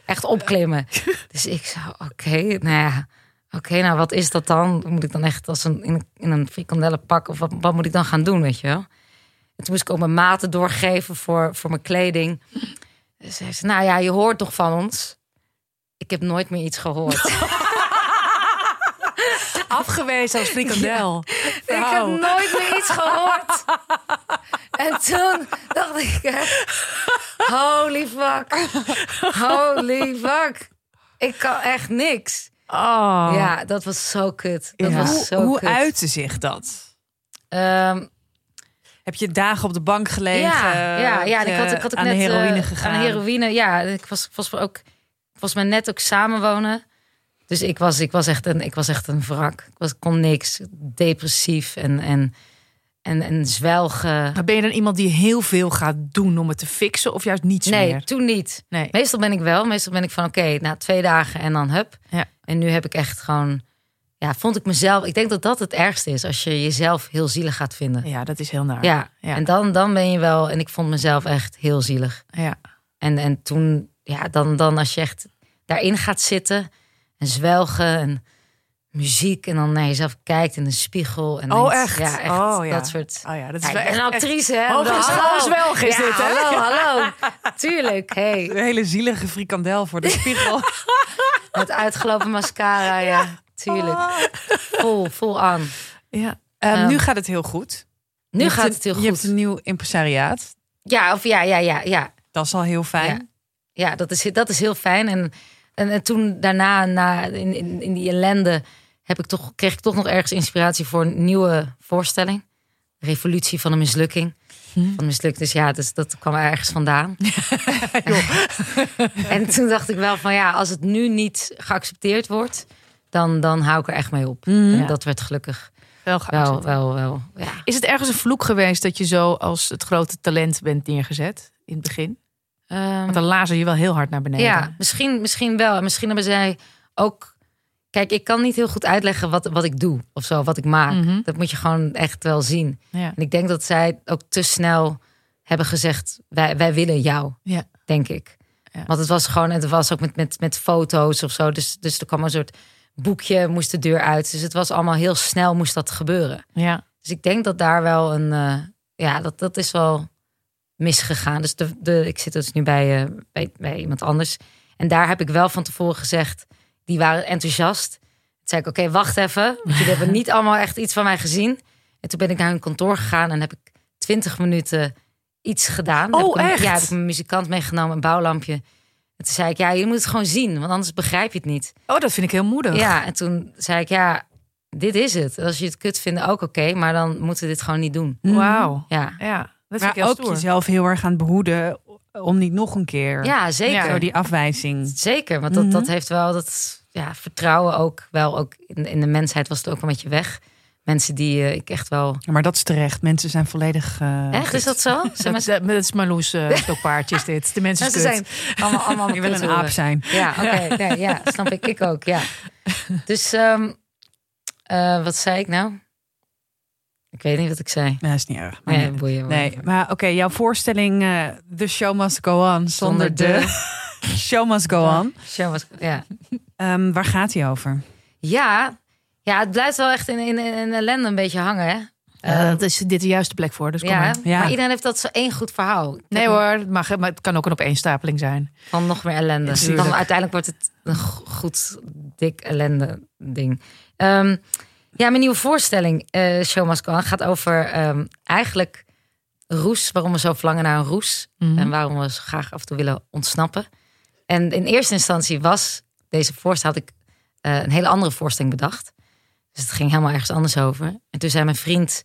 A: echt opklimmen. Dus ik zo, oké, nou ja. Oké, nou wat is dat dan? Moet ik dan echt als een, in, een- in een frikandellenpak of wat, wat moet ik dan gaan doen, weet je wel? En toen moest ik ook mijn maten doorgeven voor, voor mijn kleding. zei ze, nou ja, je hoort toch van ons? Ik heb nooit meer iets gehoord.
B: Afgewezen als frikandel.
A: Ik heb nooit meer iets gehoord. en toen dacht ik, holy fuck. Holy fuck. Ik kan echt niks.
C: Oh.
A: Ja, dat was zo kut. Dat
C: Ja.
A: was
B: Hoe,
A: zo
B: hoe
A: kut.
B: uitte zich dat?
A: Ehm,
B: Heb je dagen op de bank gelegen?
A: ja, ja, ja. En
B: Heb
A: ik had, ik had ook
B: aan
A: net
B: de heroïne
A: eh,
B: gegaan.
A: Aan de heroïne, ja. Ik was volgens mij ook, volgens mij net ook samenwonen. Dus ik was, ik was echt een, ik was echt een wrak. Ik was, kon niks, depressief en en en, en zwelgen.
C: Maar ben je dan iemand die heel veel gaat doen om het te fixen of juist niets
A: Nee,
C: meer?
A: toen niet.
C: Nee.
A: Meestal ben ik wel. Meestal ben ik van oké, na twee dagen en dan hup.
C: Ja.
A: En nu heb ik echt gewoon, ja, vond ik mezelf. Ik denk dat dat het ergste is als je jezelf heel zielig gaat vinden.
C: Ja, dat is heel naar.
A: Ja,
C: Ja.
A: en dan, dan ben je wel. En ik vond mezelf echt heel zielig.
C: ja.
A: En, en toen, ja, dan, dan als je echt daarin gaat zitten en zwelgen en muziek en dan naar jezelf kijkt in de spiegel. En
C: Oh,
A: denkt,
C: echt?
A: Ja, echt
C: Oh, ja.
A: dat soort.
C: Oh ja, dat is wel echt,
A: een actrice, hè?
C: Hoog is welg is
A: ja,
C: dit, hè?
A: Hallo, hallo. Tuurlijk, hey.
B: Een hele zielige frikandel voor de spiegel.
A: Met uitgelopen mascara, ja. Tuurlijk. Vol, vol aan.
C: Ja.
B: Ehm,
A: Ehm,
B: nu gaat het heel goed.
A: Nu
B: Je
A: gaat het heel
B: Je hebt
A: goed.
B: een nieuw impresariaat.
A: Ja, of ja, ja, ja, ja.
B: Dat is al heel fijn.
A: Ja, dat is, dat is heel fijn. En, en, en toen daarna, na, in, in, in die ellende, heb ik toch, kreeg ik toch nog ergens inspiratie voor een nieuwe voorstelling. Revolutie van een mislukking. Van mislukt. Dus ja, dus dat kwam ergens vandaan. en toen dacht ik wel van ja, als het nu niet geaccepteerd wordt, dan, dan hou ik er echt mee op. En
C: Ja.
A: dat werd gelukkig
C: Wel
A: wel, wel, wel. Ja.
C: Is het ergens een vloek geweest dat je zo als het grote talent bent neergezet in het begin?
A: Ehm,
C: Want dan lazen je wel heel hard naar beneden.
A: Ja, misschien, misschien wel. En misschien hebben zij ook. Kijk, ik kan niet heel goed uitleggen wat, wat ik doe of zo, wat ik maak.
C: Mhm.
A: Dat moet je gewoon echt wel zien.
C: Ja.
A: En ik denk dat zij ook te snel hebben gezegd: wij, wij willen jou,
C: Ja.
A: denk ik.
C: Ja.
A: Want het was gewoon, het was ook met, met, met foto's of zo. Dus, dus er kwam een soort boekje, moest de deur uit. Dus het was allemaal heel snel, moest dat gebeuren.
C: ja.
A: Dus ik denk dat daar wel een, eh, ja, dat, dat is wel misgegaan. Dus de, de, ik zit dus nu bij, eh, bij, bij iemand anders. En daar heb ik wel van tevoren gezegd, die waren enthousiast. Toen zei ik, oké, wacht even. Want jullie hebben niet allemaal echt iets van mij gezien. En toen ben ik naar hun kantoor gegaan en heb ik twintig minuten iets gedaan.
C: Oh,
A: heb ik een-
C: echt?
A: Ja, heb ik mijn muzikant meegenomen, een bouwlampje. En toen zei ik, ja, je moet het gewoon zien, want anders begrijp je het niet.
C: Oh, dat vind ik heel moedig.
A: Ja, en toen zei ik, ja, dit is het. Als je het kut vindt, ook oké, maar dan moeten we dit gewoon niet doen.
C: Wauw.
A: Ja,
C: Ja, dat vind
B: Maar
C: ik heel
B: ook
C: stoer.
B: jezelf heel erg aan het behoeden om niet nog een keer
A: ja zeker.
B: Door die afwijzing.
A: Zeker, want dat,
B: Mhm.
A: dat heeft wel dat ja, vertrouwen ook wel. Ook in, in de mensheid was het ook een beetje weg. Mensen die eh, ik echt wel.
B: Ja, maar dat is terecht. Mensen zijn volledig. eh,
A: Echt, is dat zo? Zijn
C: Dat, dat is Marloes uh, stokpaardje is dit. De mensen
A: mensen zijn allemaal, allemaal
B: Je wil een aap zijn.
A: Ja, oké. nee, ja, snap ik. Ik ook, ja. Dus, ehm, eh, wat zei ik nou? Ik weet niet wat ik zei.
B: Nee, is niet erg. Maar
A: Nee,
B: nee,
A: boeien.
B: nee. maar oké, jouw voorstelling eh The Show Must Go On. Zonder de... Show Must Go On.
A: Show was- Ja.
B: Ehm, waar gaat hij over?
A: Ja, ja, het blijft wel echt in, in, in ellende een beetje hangen, hè?
C: Eh, dat is dit de juiste plek voor, dus kom
A: ja,
C: maar.
B: Ja.
A: maar iedereen heeft dat zo één goed verhaal. Ik
C: Nee hoor, het, mag, maar het kan ook een opeenstapeling zijn.
A: Van nog meer ellende.
C: Ja.
A: Dan uiteindelijk wordt het een go- goed, dik ellende ding. Ehm, ja, mijn nieuwe voorstelling, eh Show Must Go On, gaat over ehm, eigenlijk roes. Waarom we zo verlangen naar een roes.
C: Mhm.
A: En waarom we zo graag af en toe willen ontsnappen. En in eerste instantie was deze voorstelling, had ik eh, een hele andere voorstelling bedacht. Dus het ging helemaal ergens anders over. En toen zei mijn vriend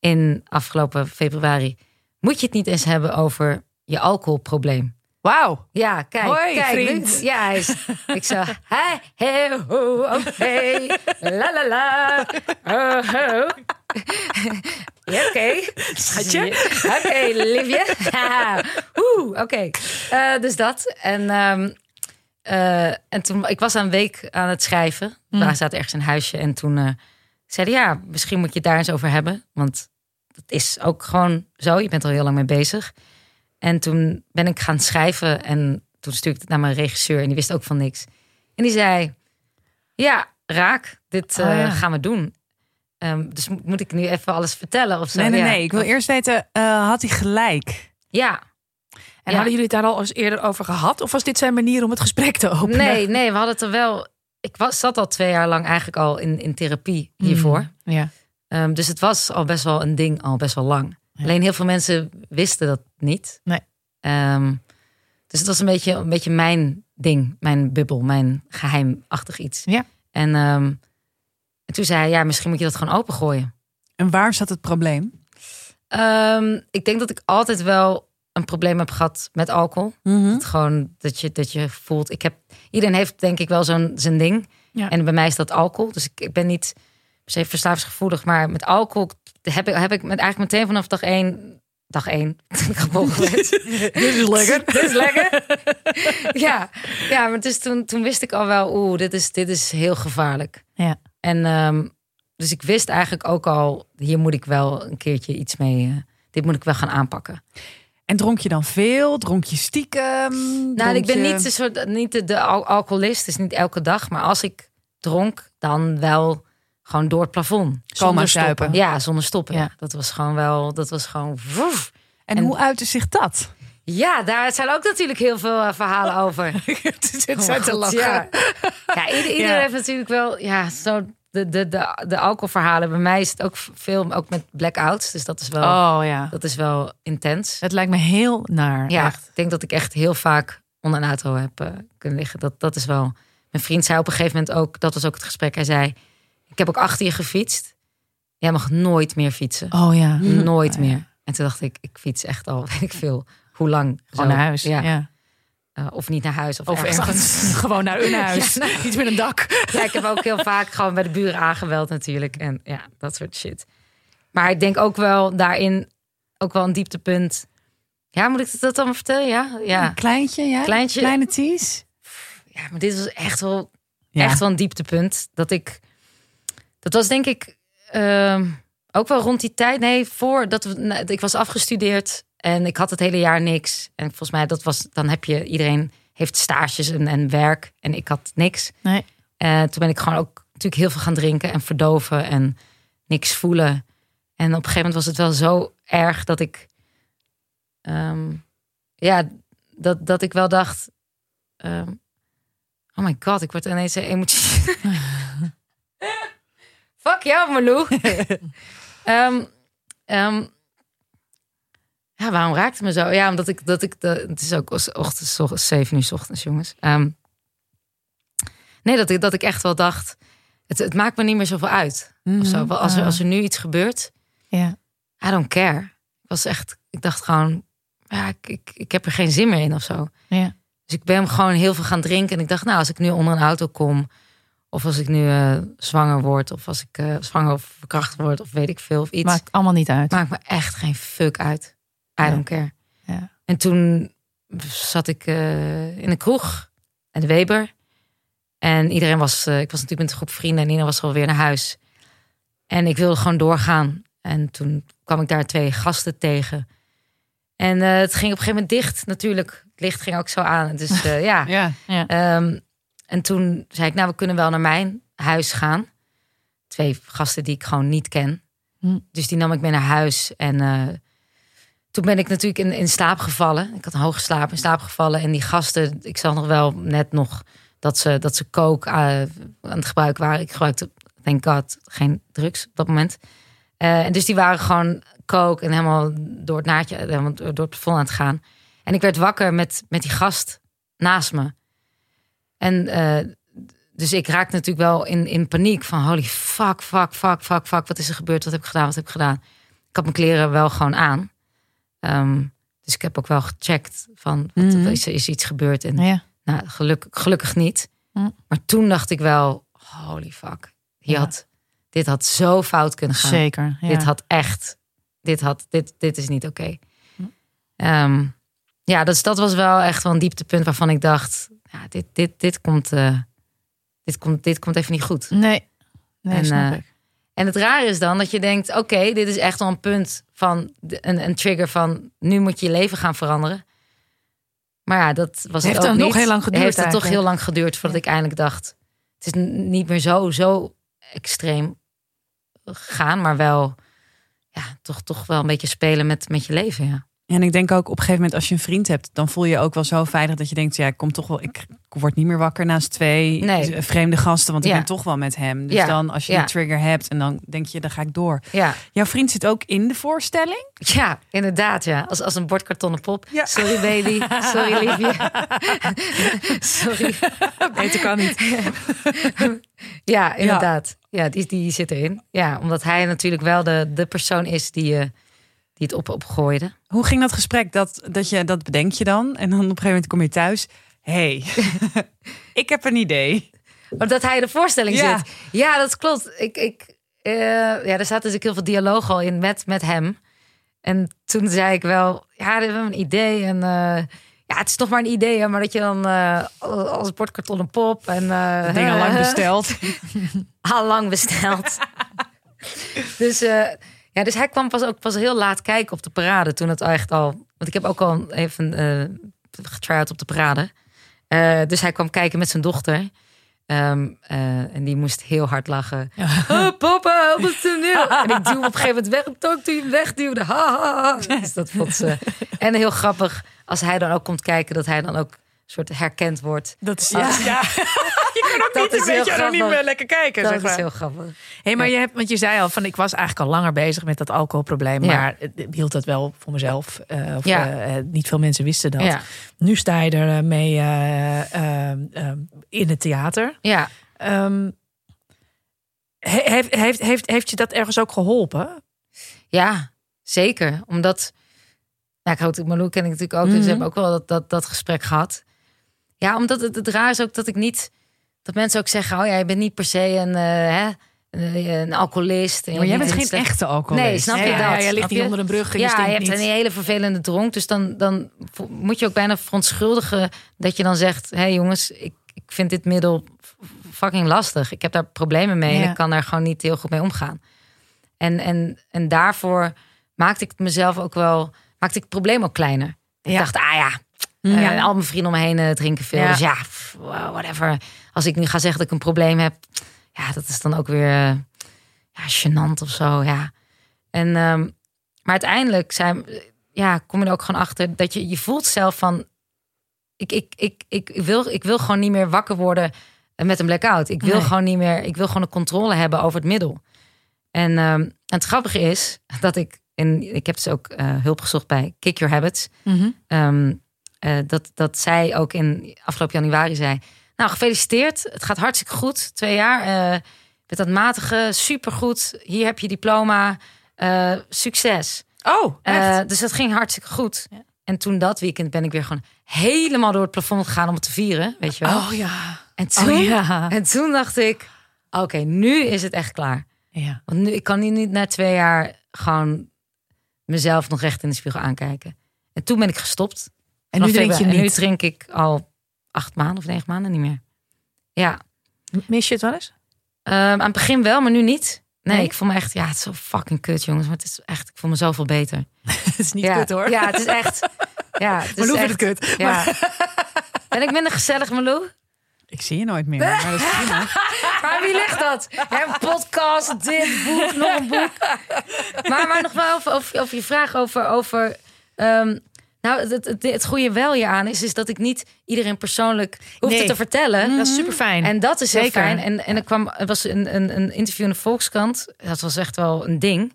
A: in afgelopen februari... moet je het niet eens hebben over je alcoholprobleem?
C: Wauw.
A: Ja, kijk,
C: Hoi,
A: kijk.
C: vriend.
A: nu- ja, hij is, ik zo, hi, hey, ho, oké, la la la, oh, ho. Ja, oké.
C: Schatje.
A: Oké, liefje. Ja, Oeh, oké. Eh, dus dat. En, ehm, eh, en toen, ik was aan een week aan het schrijven.
C: Mm.
A: Daar zaten ergens een huisje. En toen eh zeiden ja, misschien moet je het daar eens over hebben. Want dat is ook gewoon zo. Je bent er al heel lang mee bezig. En toen ben ik gaan schrijven. En toen stuurde ik het naar mijn regisseur. En die wist ook van niks. En die zei, ja, raak. Dit eh,
C: Oh, ja.
A: gaan we doen. Ehm, dus mo- moet ik nu even alles vertellen of zo?
B: Nee, nee,
A: Ja.
B: nee. Ik wil eerst weten, eh, had hij gelijk?
A: Ja,
C: En
A: Ja.
C: hadden jullie het daar al eens eerder over gehad? Of was dit zijn manier om het gesprek te openen?
A: Nee, nee, we hadden het er wel. Ik was, zat al twee jaar lang eigenlijk al in, in therapie hiervoor.
C: Ja.
A: Ehm, dus het was al best wel een ding, al best wel lang.
C: Ja.
A: Alleen heel veel mensen wisten dat niet.
C: Nee.
A: Ehm, dus het was een beetje, een beetje mijn ding, mijn bubbel, mijn geheimachtig iets.
C: Ja.
A: En, ehm, en toen zei hij, ja, misschien moet je dat gewoon opengooien.
B: En waar zat het probleem?
A: Ik denk dat ik altijd wel een probleem heb gehad met alcohol. Het gewoon dat je, dat je voelt. Ik heb, iedereen heeft denk ik wel zo'n zijn ding.
C: Ja.
A: En bij mij is dat alcohol. Dus ik, ik ben niet per se verslavingsgevoelig. Maar met alcohol heb ik, heb ik met, eigenlijk meteen vanaf dag één. Dag één.
C: Dit is lekker.
A: dit is lekker. ja, ja, maar dus toen, toen wist ik al wel, oeh, dit is, dit is heel gevaarlijk.
C: Ja.
A: En dus dus ik wist eigenlijk ook al, hier moet ik wel een keertje iets mee. eh, dit moet ik wel gaan aanpakken.
B: En dronk je dan veel? Dronk je stiekem?
A: Nou,
B: Dronk
A: ik ben
B: je-
A: niet, de soort, niet de, de al- alcoholist, dus niet elke dag. Maar als ik dronk, dan wel gewoon door het plafond.
B: Coma
C: Zonder
B: zuipen.
C: stoppen.
A: Ja, zonder stoppen.
C: Ja.
A: Dat was gewoon wel, dat was gewoon. woef.
B: En,
A: En-
B: hoe uitte zich dat?
A: Ja, daar zijn ook natuurlijk heel veel eh, verhalen over.
C: Het
A: Oh,
C: zijn te lachen.
A: Ja, ja ieder, ieder
C: Ja.
A: heeft natuurlijk wel, ja, zo de, de, de, de alcoholverhalen. Bij mij is het ook veel, ook met blackouts. Dus dat is wel,
C: Oh ja.
A: dat is wel intens.
C: Het lijkt me heel naar.
A: Ja,
C: Echt.
A: ik denk dat ik echt heel vaak onder een auto heb eh, kunnen liggen. Dat, dat is wel. Mijn vriend zei op een gegeven moment ook, dat was ook het gesprek. Hij zei: Ik heb ook achter je gefietst. Jij mag nooit meer fietsen.
C: Oh ja.
A: Nooit
C: Oh, ja.
A: meer. En toen dacht ik: Ik fiets echt al, weet ik veel, hoe lang.
C: Gewoon
A: zo.
C: naar huis.
A: Ja.
C: Ja.
A: Eh, of niet naar huis. Of,
C: Of
A: ergens.
C: Gewoon naar een huis.
A: Ja, nou.
C: Iets met een dak.
A: Ja, ik heb ook heel vaak gewoon bij de buren aangebeld natuurlijk. En ja, dat soort shit. Maar ik denk ook wel daarin, ook wel een dieptepunt. Ja, moet ik dat dan vertellen? Ja, ja.
B: Een kleintje, ja?
A: Kleintje.
B: Kleine Ties?
A: ja maar dit was echt wel,
B: Ja.
A: echt wel een dieptepunt. Dat ik, dat was denk ik ehm, ook wel rond die tijd. Nee, voor dat we, nou, ik was afgestudeerd en ik had het hele jaar niks. En volgens mij dat was, dan heb je iedereen heeft stages en, en werk en ik had niks.
C: Nee.
A: Eh, toen ben ik gewoon ook natuurlijk heel veel gaan drinken en verdoven en niks voelen. En op een gegeven moment was het wel zo erg dat ik, ehm, ja, dat, dat ik wel dacht, ehm, oh my god, ik word ineens emotioneel. Fuck jou, Malou. Ehm, ehm, ja, waarom raakt het me zo? Ja, omdat ik dat ik de, het is ook ochtends, ochtends, zeven uur ochtends, jongens. Ehm, nee, dat ik dat ik echt wel dacht, het, het maakt me niet meer zoveel uit. Of zo. Wel, Als er als er nu iets gebeurt,
C: Ja.
A: I don't care. Ik was echt, ik dacht gewoon, ja, ik, ik, ik heb er geen zin meer in of zo.
C: Ja.
A: Dus ik ben gewoon heel veel gaan drinken. En ik dacht, nou, als ik nu onder een auto kom, of als ik nu eh, zwanger word, of als ik eh, zwanger of verkracht word, of weet ik veel, of iets,
C: Maakt allemaal niet uit.
A: maakt me echt geen fuck uit. I
C: Ja.
A: don't care.
C: Ja.
A: En toen zat ik eh, in een kroeg, en de Weber. En iedereen was, eh, ik was natuurlijk met een groep vrienden en Nina was alweer naar huis. En ik wilde gewoon doorgaan. En toen kwam ik daar twee gasten tegen. En eh, het ging op een gegeven moment dicht natuurlijk. Het licht ging ook zo aan. Dus eh, ja.
B: Ja.
C: Ja.
A: Ehm, en toen zei ik, nou, we kunnen wel naar mijn huis gaan. Twee gasten die ik gewoon niet ken.
C: Hm.
A: Dus die nam ik mee naar huis. En eh, toen ben ik natuurlijk in, in slaap gevallen. Ik had een hoge slaap in slaap gevallen. En die gasten, ik zag nog wel net nog dat ze, dat ze coke eh, aan het gebruiken waren. Ik gebruikte, thank god, geen drugs op dat moment. Eh, en dus die waren gewoon coke en helemaal door het naadje, eh, helemaal door het plafond aan het gaan. En ik werd wakker met, met die gast naast me. En dus ik raakte natuurlijk wel in, in paniek van holy fuck, fuck, fuck, fuck, fuck. Wat is er gebeurd? Wat heb ik gedaan? Wat heb ik gedaan? Ik had mijn kleren wel gewoon aan. Ehm, dus ik heb ook wel gecheckt van wat,
C: Mhm.
A: is, er is iets gebeurd? En
C: Ja.
A: nou, gelukkig, gelukkig niet.
C: Hm.
A: Maar toen dacht ik wel, holy fuck. Hier
C: Ja.
A: had, dit had zo fout kunnen gaan.
C: Zeker. Ja.
A: Dit had echt, dit, had, dit, dit is niet oké.
C: Hm.
A: Ehm, ja, dus dat was wel echt wel een dieptepunt waarvan ik dacht, ja, dit, dit, dit, komt, eh, dit, komt, dit komt even niet goed.
C: Nee. Nee,
A: En,
C: snap
A: eh,
C: ik.
A: En het rare is dan dat je denkt, oké, dit is echt wel een punt van een, een trigger van nu moet je je leven gaan veranderen. Maar ja, dat was
C: Heeft
A: het ook
C: dan nog
A: niet.
C: heel lang geduurd
A: Heeft het toch heel lang geduurd voordat ik eindelijk dacht, het is niet meer zo, zo extreem gegaan, maar wel, ja, toch, toch wel een beetje spelen met, met je leven, ja.
B: En ik denk ook op een gegeven moment als je een vriend hebt, dan voel je je ook wel zo veilig dat je denkt, ja, ik kom toch wel, ik word niet meer wakker naast twee
A: Nee.
B: vreemde gasten, want ik
A: Ja.
B: ben toch wel met hem. Dus
A: Ja.
B: dan als je
A: Ja.
B: die trigger hebt en dan denk je, dan ga ik door.
A: Ja,
B: Jouw vriend zit ook in de voorstelling.
A: ja inderdaad. Ja. Als, als een bordkartonnen pop. Sorry baby. Sorry liefje. Sorry.
B: Beter kan niet.
A: Ja, inderdaad. Ja, die, die zit erin. Ja, omdat hij natuurlijk wel de, de persoon is die, eh, die het op, opgooide.
B: Hoe ging dat gesprek? Dat, dat, je, dat bedenk je dan en dan op een gegeven moment kom je thuis. hey, ik heb een idee.
A: Omdat hij in de voorstelling
B: Ja.
A: zit. Ja, dat klopt. Ik, ik, eh, ja, er staat dus ook heel veel dialoog al in met, met hem. En toen zei ik wel, ja, we hebben een idee. En eh, ja, het is toch maar een idee, hè, maar dat je dan eh, als bordkartonnen pop en uh,
B: Ding al lang besteld.
A: al lang besteld. dus, ja, dus hij kwam pas ook pas heel laat kijken op de parade. Toen het echt al. Want ik heb ook al even getry-out op de parade. Eh, dus hij kwam kijken met zijn dochter. Ehm, eh, en die moest heel hard lachen. Oh, papa, help het toneel. En ik duw op een gegeven moment weg. En toen hij hem wegduwde. Ha, ha, ha. Dus dat vond ze. En heel grappig als hij dan ook komt kijken, dat hij dan ook soort herkend wordt.
B: Dat is
A: Ja.
B: ja. Je kan ook
A: Dat
B: niet
A: is
B: een beetje anoniem
A: grappig.
B: lekker kijken.
A: Dat
B: zeg
A: is
B: maar.
A: heel grappig.
C: Hey, maar je hebt, want je zei al van ik was eigenlijk al langer bezig met dat alcoholprobleem,
A: Ja.
C: maar ik hield dat wel voor mezelf. eh, of,
A: Ja.
C: eh, eh, niet veel mensen wisten dat. Nu sta je er mee in het theater.
A: ja.
C: Ehm, he- heeft, heeft, heeft, heeft je dat ergens ook geholpen?
A: Ja, zeker. Omdat, nou, ik Malou ken ik natuurlijk ook, dus
C: Mhm.
A: we hebben ook wel dat, dat, dat gesprek gehad. Ja, omdat het, het raar is ook dat ik niet, dat mensen ook zeggen, oh ja, je bent niet per se een, eh, hè, een, een alcoholist. En
B: Maar jij bent
A: een
B: geen
A: slecht-
B: echte alcoholist.
A: Nee, snap je
C: ja,
A: dat?
C: ja, jij ligt niet onder een brug je
A: Ja, je hebt
C: niet.
A: een hele vervelende dronk. Dus dan, dan moet je ook bijna verontschuldigen dat je dan zegt: hé hey jongens, ik, ik vind dit middel fucking lastig. Ik heb daar problemen mee en ik kan daar gewoon niet heel goed mee omgaan. En, en, en daarvoor maakte ik mezelf ook wel, maakte ik het probleem ook kleiner. Ik dacht, ah ja,
C: Mm.
A: eh,
C: Ja.
A: al mijn vrienden om me heen eh, drinken veel.
C: Ja.
A: Dus ja, whatever. Als ik nu ga zeggen dat ik een probleem heb, ja, dat is dan ook weer eh, ja, gênant of zo. Ja. En, ehm, maar uiteindelijk zijn, ja, kom je er ook gewoon achter dat je, je voelt zelf van, ik, ik, ik, ik, wil, ik wil gewoon niet meer wakker worden met een blackout. Ik wil
C: Nee.
A: gewoon niet meer, ik wil gewoon een controle hebben over het middel. En, ehm, en het grappige is dat ik, en ik heb dus ook hulp gezocht bij Kick Your Habits. Ehm, eh, dat, dat zij ook in afgelopen januari zei. Nou, gefeliciteerd. Het gaat hartstikke goed. Twee jaar. eh met dat matige, supergoed. Hier heb je diploma. Eh, succes.
C: Oh, echt?
A: dus dat ging hartstikke goed.
C: Ja.
A: En toen dat weekend ben ik weer gewoon helemaal door het plafond gegaan om het te vieren. Weet je wel.
C: oh ja.
A: en, toen,
C: Oh ja.
A: en toen dacht ik, oké, nu is het echt klaar.
C: ja.
A: Want nu, ik kan hier niet na twee jaar gewoon mezelf nog recht in de spiegel aankijken. En toen ben ik gestopt.
C: En nu drink je.
A: En nu
C: niet.
A: drink ik al acht maanden of negen maanden niet meer. Ja,
C: Mis je het wel eens?
A: Ehm, aan het begin wel, maar nu niet. Nee,
C: Nee?
A: ik voel me echt, ja, het is zo fucking kut, jongens. Maar het is echt, ik voel me zoveel beter.
C: Het is niet
A: ja,
C: kut hoor.
A: Ja, het is echt. Ja, het is echt,
C: het kut.
A: Ja. Ben ik minder gezellig, Malou?
B: Ik zie je nooit meer. Maar dat is prima.
A: Maar wie ligt dat? Ja, een podcast, dit, boek, nog een boek. Maar, maar nog wel over, over, over je vraag over... over ehm, nou, het, het, goede wel hier aan is, is dat ik niet iedereen persoonlijk hoefde
C: Nee.
A: te vertellen.
C: Dat is super fijn.
A: En dat is heel
C: Zeker.
A: fijn. En, en er kwam, er was een, een, een interview in de Volkskrant. Dat was echt wel een ding.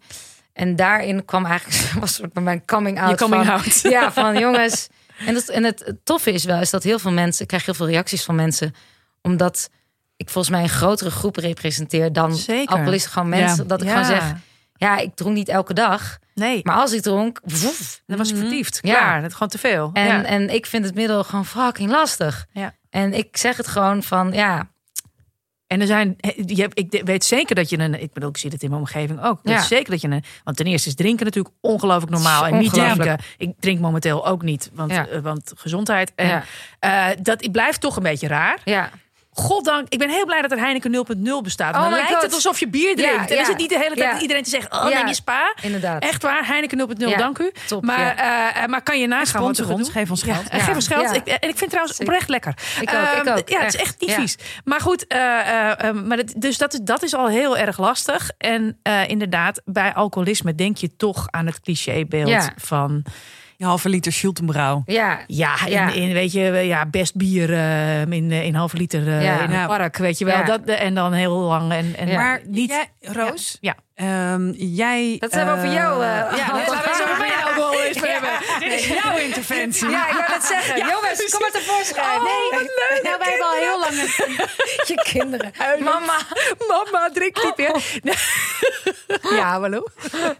A: En daarin kwam eigenlijk was soort van mijn coming out.
C: Je coming
A: van,
C: out.
A: Ja, van jongens. En, dat, en het, het toffe is wel, is dat heel veel mensen, ik krijg heel veel reacties van mensen, omdat ik volgens mij een grotere groep representeer dan
C: Zeker.
A: alcoholisten. Gewoon mensen,
B: Ja.
A: dat ik
C: Ja.
A: gewoon zeg, ja, ik dronk niet elke dag.
C: Nee,
A: Maar als ik dronk, woef.
C: dat was vertiefd.
A: Ja.
C: Klaar, dat is gewoon te veel.
A: En,
C: ja.
A: en ik vind het middel gewoon fucking lastig.
C: Ja.
A: En ik zeg het gewoon van, ja,
C: En er zijn, je ik weet zeker dat je een, ik bedoel, ik zie het in mijn omgeving ook. Ik weet
A: Ja.
C: zeker dat je een, want ten eerste is drinken natuurlijk ongelooflijk normaal. En niet drinken. Ik drink momenteel ook niet, want,
A: Ja.
C: eh, want gezondheid. En,
A: Ja.
C: eh, dat blijft toch een beetje raar.
A: ja.
C: Goddank, ik ben heel blij dat er Heineken 0.0 bestaat.
A: Oh
C: dan lijkt
A: God.
C: het alsof je bier drinkt.
A: Ja,
C: en
A: ja.
C: is het niet de hele tijd
A: Ja.
C: iedereen te zeggen, oh neem je spa.
A: Inderdaad.
C: Echt waar, Heineken 0.0,
A: Ja,
C: dank u.
A: top,
C: maar,
A: ja.
C: eh, maar kan je nagaan wat
B: ons,
C: doen?
B: geef ons geld.
A: Ja.
C: geef ons geld. Ik, en ik vind het trouwens oprecht lekker.
A: Ik ook, ik
C: Ehm,
A: ook,
C: Ja, het is
A: echt.
C: niet vies. Maar goed, eh, eh, eh, maar dus dat is, dat is al heel erg lastig. En eh, inderdaad, bij alcoholisme denk je toch aan het clichébeeld van...
B: Je halve liter Schultenbrouw.
A: Ja,
C: Ja, in,
A: Ja.
C: in weet je, ja, best bier eh, in, eh, in halve liter eh,
A: Ja.
C: in
B: Ja.
C: een park, weet je wel.
A: Ja.
C: Dat, en dan heel lang. En, en
A: Ja.
B: Maar
C: niet.
B: jij, Roos,
C: Ja.
B: ehm, jij...
A: dat hebben we over jou.
C: Ja,
A: Anton.
C: laten we het over alcohol eens hebben.
B: Dit is jouw interventie.
A: Ja, ik wou net zeggen. Jongens, kom maar tevoorschijn.
C: Oh,
A: nee,
C: wat leuk.
A: Nou, wij hebben al heel lang een- je kinderen. Mama.
C: Mama, drink niet meer. Ja, hallo.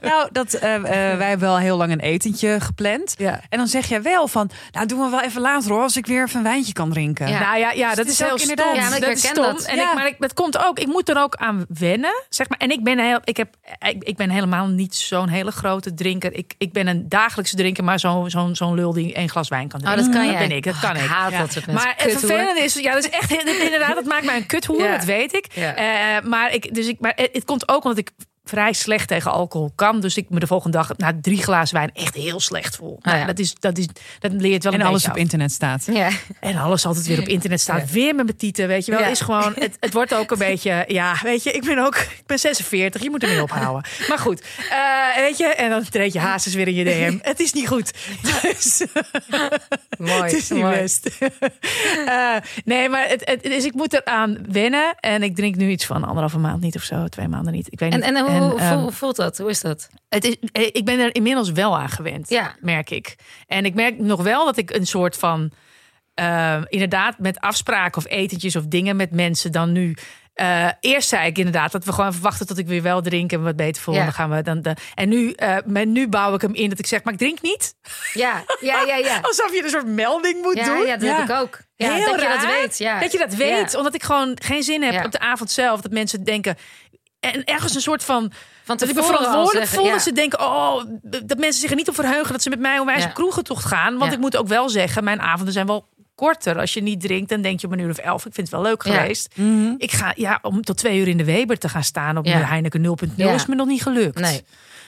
B: Nou, dat, eh, eh, wij hebben wel heel lang een etentje gepland.
C: Ja.
B: En dan zeg jij wel van, nou doen we wel even later hoor, als ik weer even een wijntje kan drinken.
A: Ja.
C: Nou ja, ja dat
B: het
C: is,
B: is
C: heel
B: ook
C: stom.
B: inderdaad-
A: Ja,
C: dat is
A: herken
C: stom.
A: dat.
C: En
B: Ja.
C: ik, maar ik, het komt ook, ik moet er ook aan wennen. Zeg maar. En ik ben, heel, ik, heb, ik, ik ben helemaal niet zo'n hele grote drinker. Ik, ik ben een dagelijkse drinker, maar zo'n zo'n zo'n lul die één glas wijn kan
A: Oh,
C: drinken.
A: dat kan jij.
C: ben ik, dat kan
A: Oh,
C: ik.
A: haat
B: Ja.
A: dat soort mensen.
C: Maar het
A: Kut,
C: vervelende is, ja, dat is echt inderdaad, dat maakt mij een kuthoer,
A: Ja.
C: dat weet ik.
A: Ja.
C: Eh, maar ik, dus ik, maar het komt ook omdat ik vrij slecht tegen alcohol kan. Dus ik me de volgende dag na drie glazen wijn echt heel slecht voel. Nou,
A: ja.
C: dat, is, dat, is, dat leert wel
B: En
C: een
B: alles
C: beetje
B: op
C: af.
B: internet staat.
A: Ja.
C: En alles altijd weer op internet staat.
A: Ja.
C: Weer met mijn tieten, weet je wel.
A: Ja.
C: Is gewoon, het, het wordt ook een beetje... Ja, weet je, ik ben ook... Ik ben 46, je moet ermee ophouden. Maar goed, eh, weet je. En dan treed je hazes weer in je DM. Het is niet goed. Dus,
A: Mooi.
C: het is niet
A: mooi.
C: best. Eh, nee, maar het, het, dus ik moet eraan wennen. En ik drink nu iets van anderhalve maand niet of zo. Twee maanden niet. Ik weet
A: En,
C: niet.
A: En hoe, hoe
C: ehm,
A: voelt dat? Hoe is dat?
C: het is, eh, ik ben er inmiddels wel aan gewend,
A: Ja.
C: merk ik. En ik merk nog wel dat ik een soort van... eh, inderdaad met afspraken of etentjes of dingen met mensen dan nu... eh, eerst zei ik inderdaad dat we gewoon verwachten tot ik weer wel drink en wat beter voel.
A: Ja.
C: Dan gaan we dan de, en nu, eh, maar nu bouw ik hem in dat ik zeg, maar ik drink niet.
A: Ja, ja, ja, ja.
C: Alsof je een soort melding moet
A: Ja,
C: doen.
A: ja dat heb ik ook. Ja,
C: Heel
A: dat je dat
C: raar
A: weet. Ja.
C: Dat je dat weet, omdat ik gewoon geen zin heb op de avond zelf. Dat mensen denken. En ergens een soort van. Dat ik me verantwoordelijk
A: zeggen,
C: voel.
A: ja.
C: Dat ze denken, oh, dat mensen zich er niet op verheugen dat ze met mij
A: Ja.
C: op kroegentocht gaan. Want
A: Ja.
C: ik moet ook wel zeggen, mijn avonden zijn wel korter. Als je niet drinkt, dan denk je om een uur of elf. Ik vind het wel leuk
A: Ja.
C: geweest. Ik ga, ja, om tot twee uur in de Weber te gaan staan op
A: Ja.
C: Heineken 0.0
A: Ja.
C: is me nog niet gelukt.
A: Nee.